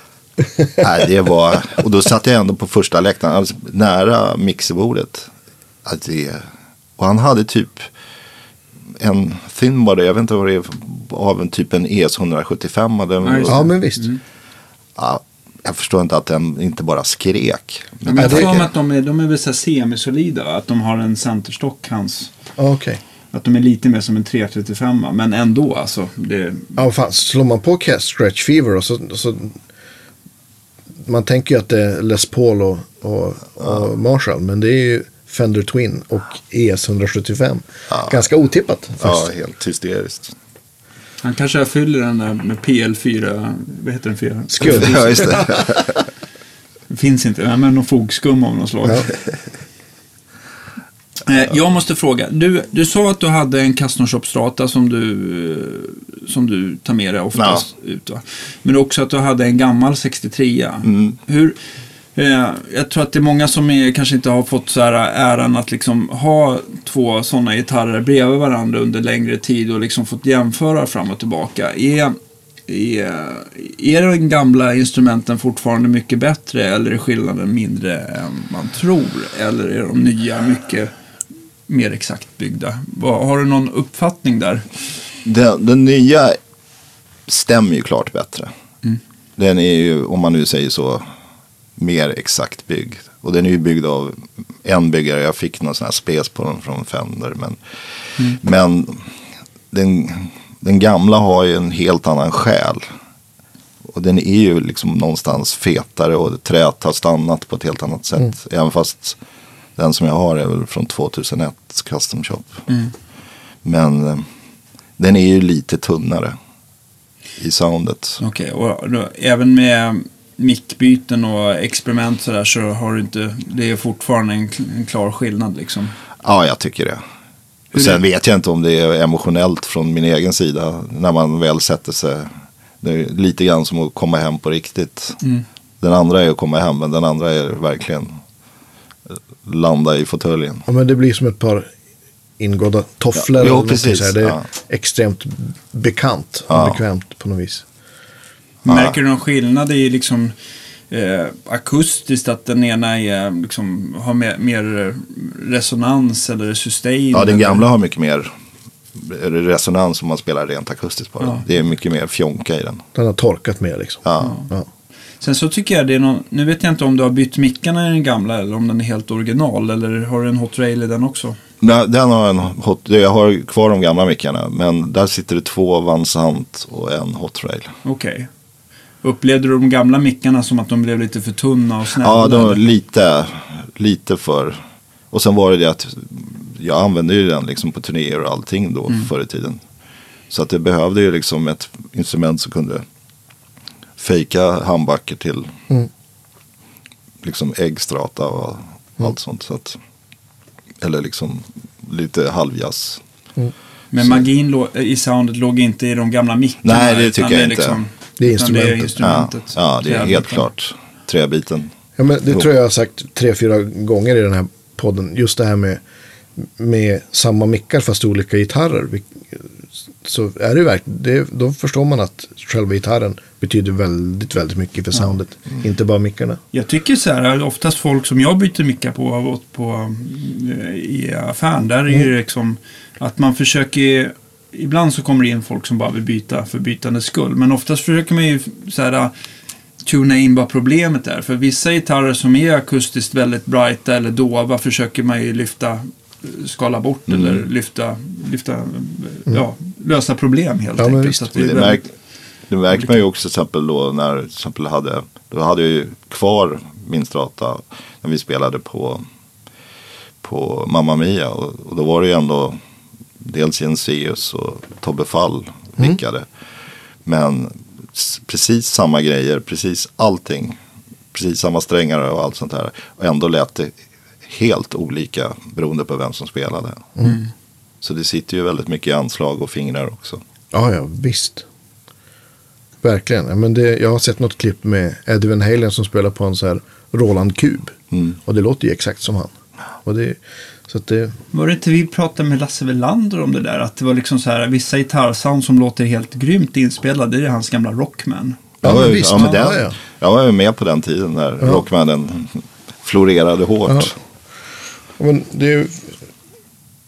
Nej, det var, och då satt jag ändå på första läktaren, alltså nära mixerbordet. Att det, och han hade typ en thin det, jag vet inte vad det är, av en typ en ES 175. Hade, Ja, men visst. ja, jag förstår inte att den inte bara skrek. Men jag mig att de är, de är väl så semisolida. va? Att de har en centerstock, hans. Ja, Okej. Att de är lite mer som en 335 va? Men ändå alltså. Det, Ja, fan, slår man på Stretch Fever och så, så man tänker ju att det är Les Paul och, och, och Marshall, men det är ju Fender Twin och ES 175. Ganska otippat. Ja, Fast. helt hysteriskt. Han kanske fyller den där med PL4. Vad heter den? 4? Skum. Ja, just det. Finns inte. Men någon fogskum av något slag. Ja. Eh, Jag måste fråga. Du, du sa att du hade en custom shop strata som du, eh, som du tar med dig oftast ut. Va? Men också att du hade en gammal 63. Mm. Hur, eh, jag tror att det är många som är, kanske inte har fått så här äran att liksom ha två sådana gitarrer bredvid varandra under längre tid och liksom fått jämföra fram och tillbaka. Är, är, är den gamla instrumenten fortfarande mycket bättre eller är skillnaden mindre än man tror? Eller är de nya mycket mer exakt byggda? Har du någon uppfattning där? Den, den nya stämmer ju klart bättre. Den är ju, om man nu säger så, mer exakt byggd. Och den är ju byggd av en byggare. Jag fick någon sån här spes på den från Fender. Men, men den, den gamla har ju en helt annan själ. Och den är ju liksom någonstans fetare och träet har stannat på ett helt annat sätt. Även fast den som jag har är väl från 2001 Custom Shop. Men eh, den är ju lite tunnare i soundet. Okej, och då, även med mickbyten och experiment sådär så har du inte, det är fortfarande en, en klar skillnad liksom. Ja, jag tycker det. Hur Sen vet jag inte om det är emotionellt från min egen sida. När man väl sätter sig. Det är lite grann som att komma hem på riktigt. Mm. Den andra är att komma hem, men den andra är verkligen eh, landa i fåtöljen. Ja, men det blir som ett par ingådda tofflor. Ja, eller jo, precis. Det är ja. extremt bekant och Ja. bekvämt på något vis. Märker du någon skillnad i liksom eh, akustiskt att den ena är, liksom, har mer, mer resonans eller sustain? Ja, den eller? gamla har mycket mer resonans om man spelar rent akustiskt på den. Ja. Det är mycket mer fjonka i den. Den har torkat mer liksom. Ja. Ja. Sen så tycker jag det är någon, nu vet jag inte om du har bytt mickarna i den gamla eller om den är helt original eller har du en hot rail i den också? Nej, Den har en hot, jag har kvar de gamla mickarna. Men där sitter det två Vansant och en Hot Rail. Okej. Upplevde du de gamla mickarna som att de blev lite för tunna och snälla? Ja, de var lite, lite för. Och sen var det det att jag använde ju den liksom på turnéer och allting då förr i tiden. Så att det behövde ju liksom ett instrument som kunde fejka handbacker till Mm. liksom äggstrata och allt sånt. Så att, eller liksom lite halvjazz. Men magin i soundet låg inte i de gamla mickarna? Nej, det tycker jag inte. Det är utan Det är instrumentet. instrumentet. Ja, ja, det är helt klart. Träbiten. Ja, men det tror jag jag har sagt tre, fyra gånger i den här podden. Just det här med med samma mickar fast olika gitarrer. Så är det ju verkligen, det, då förstår man att själva gitarren betyder väldigt, väldigt mycket för soundet. Inte bara mickarna. Jag tycker så här, oftast folk som jag byter mickar på på eh, i affären. Där är det liksom att man försöker, ibland så kommer det in folk som bara vill byta för bytandets skull. Men oftast försöker man ju så här tuna in vad problemet är. För vissa gitarrer som är akustiskt väldigt brighta eller dova försöker man ju lyfta, skala bort Mm. eller lyfta, lyfta ja, lösa problem helt Ja, men enkelt. att det Det, väldigt- märk, det märker man ju också till exempel då när till exempel hade, då hade jag ju kvar min strata när vi spelade på, på Mamma Mia och, och då var det ju ändå dels Jenseus och Tobbe Fall mickade. Men s- precis samma grejer, precis allting, precis samma strängar och allt sånt här. Och ändå lät det helt olika beroende på vem som spelade. Så det sitter ju väldigt mycket i anslag och fingrar också. Ja, ja, visst. Verkligen. Men det, jag har sett något klipp med Eddie Van Halen som spelar på en så här Roland Kub. Mm. Och det låter ju exakt som han. Och det, så att det, Var det inte vi pratade med Lasse Welander om det där? Att det var liksom så här, vissa gitarrsound som låter helt grymt inspelade. Det är hans gamla Rockman. Ja, Jag var men ju- visst. Ja, men Ja, den, ja. Jag var ju med på den tiden när Rockmannen florerade hårt. Ja. Ja, men det är ju,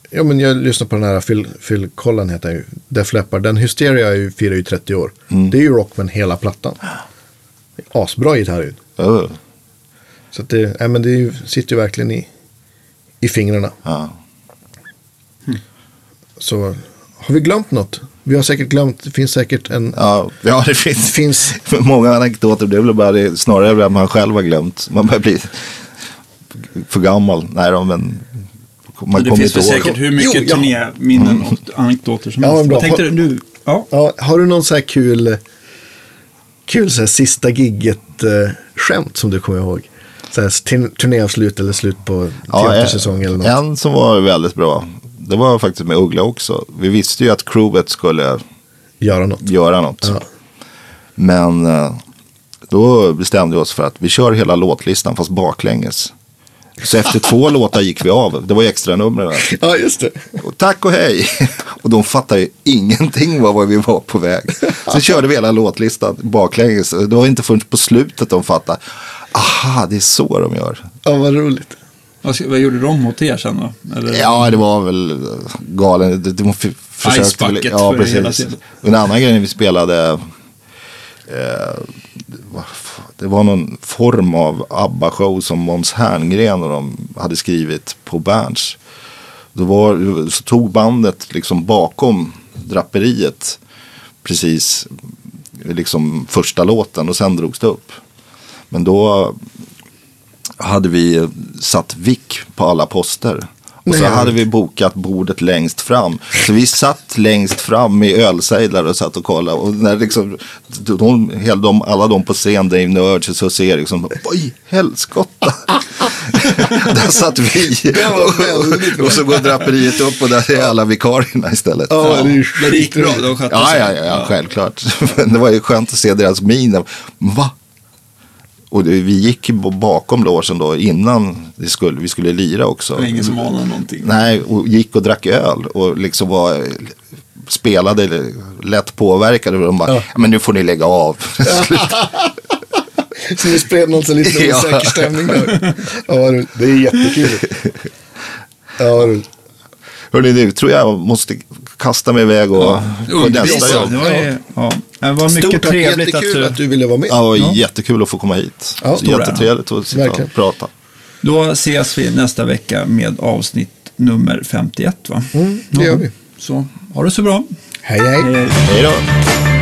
ja, men jag lyssnar på den här Phil, Phil Collen heter han ju. Def Leppard. Den Hysteria är ju, firar ju 30 år. Mm. Det är ju Rockman hela plattan. Asbra gitarr ju. Ja, Så att det, ja, men det är ju, sitter ju verkligen i, i fingrarna. ja. Så har vi glömt något? Vi har säkert glömt, det finns säkert en... Ja, ja, det finns, finns många anekdoter. Det är väl bara det, snarare att man själv har glömt. Man börjar bli för gammal. Nej då, men man det kommer finns inte väl ihåg. säkert hur mycket Jo, ja. turnéminnen och anekdoter som Ja, helst. Vad tänkte du? du? Ja. Ja, har du någon så här kul, kul så här sista gigget-skämt som du kommer ihåg? Turn- turnéavslut eller slut på Ja, teatersäsong eller något. en som var väldigt bra. Det var faktiskt med Uggla också. Vi visste ju att crewet skulle Göra något. göra något. Ja. Men eh, då bestämde vi oss för att vi kör hela låtlistan fast baklänges. Så efter två låtar gick vi av. Det var ju extra numren. Ja, just det. Och tack och hej. Och de fattade ju ingenting vad vi var på väg. Så körde vi hela låtlistan baklänges. Det var inte förrän på slutet de fattade. Aha, det är så de gör. Ja, vad roligt. Vad, gjorde de mot er sen då? Eller? Ja, det var väl galen. De, de försökte väl. bucket Ja, för hela precis. scenen. Och En annan grej när vi spelade. Eh, det var någon form av ABBA-show som Måns Herngren och de hade skrivit på Berns. Då var, så tog bandet liksom bakom draperiet precis liksom första låten och sen drogs det upp. Men då hade vi satt vick på alla poster. Och så hade vi bokat bordet längst fram. Så vi satt längst fram med ölsejdlar och satt och kollade. Och när liksom, de, de, alla de på scen, Dave Nurge och Susie Eriksson, vad i helskotta. där satt vi. och, och så går draperiet upp och där är alla vikarierna istället. Ja, ju Men det gick bra, de skötte Ja, sig. ja, ja, ja, självklart. Men det var ju skönt att se deras miner. Va? Och det, vi gick bakom låsen då innan det skulle, vi skulle lira också. Det var ingen som anade någonting. Nej, och gick och drack öl och liksom var, spelade lätt påverkade. Och de bara, ja. men nu får ni lägga av. Så ni spred någon så lite Ja. osäker stämning där. Ja. Det är jättekul. Ja. Hörrni, nu tror jag måste kasta mig iväg och på Undervis, nästa ja. jobb. Det var, ja. det var mycket Stort tack, trevligt att jättekul du... att du ville vara med. Ja, det var jättekul att få komma hit. Ja, Jättetrevligt att sitta Verkligen. och prata. Då ses vi nästa vecka med avsnitt nummer 51 va? Mm, det gör vi. Så ha det så bra. Hej, hej. Hej. Hej då.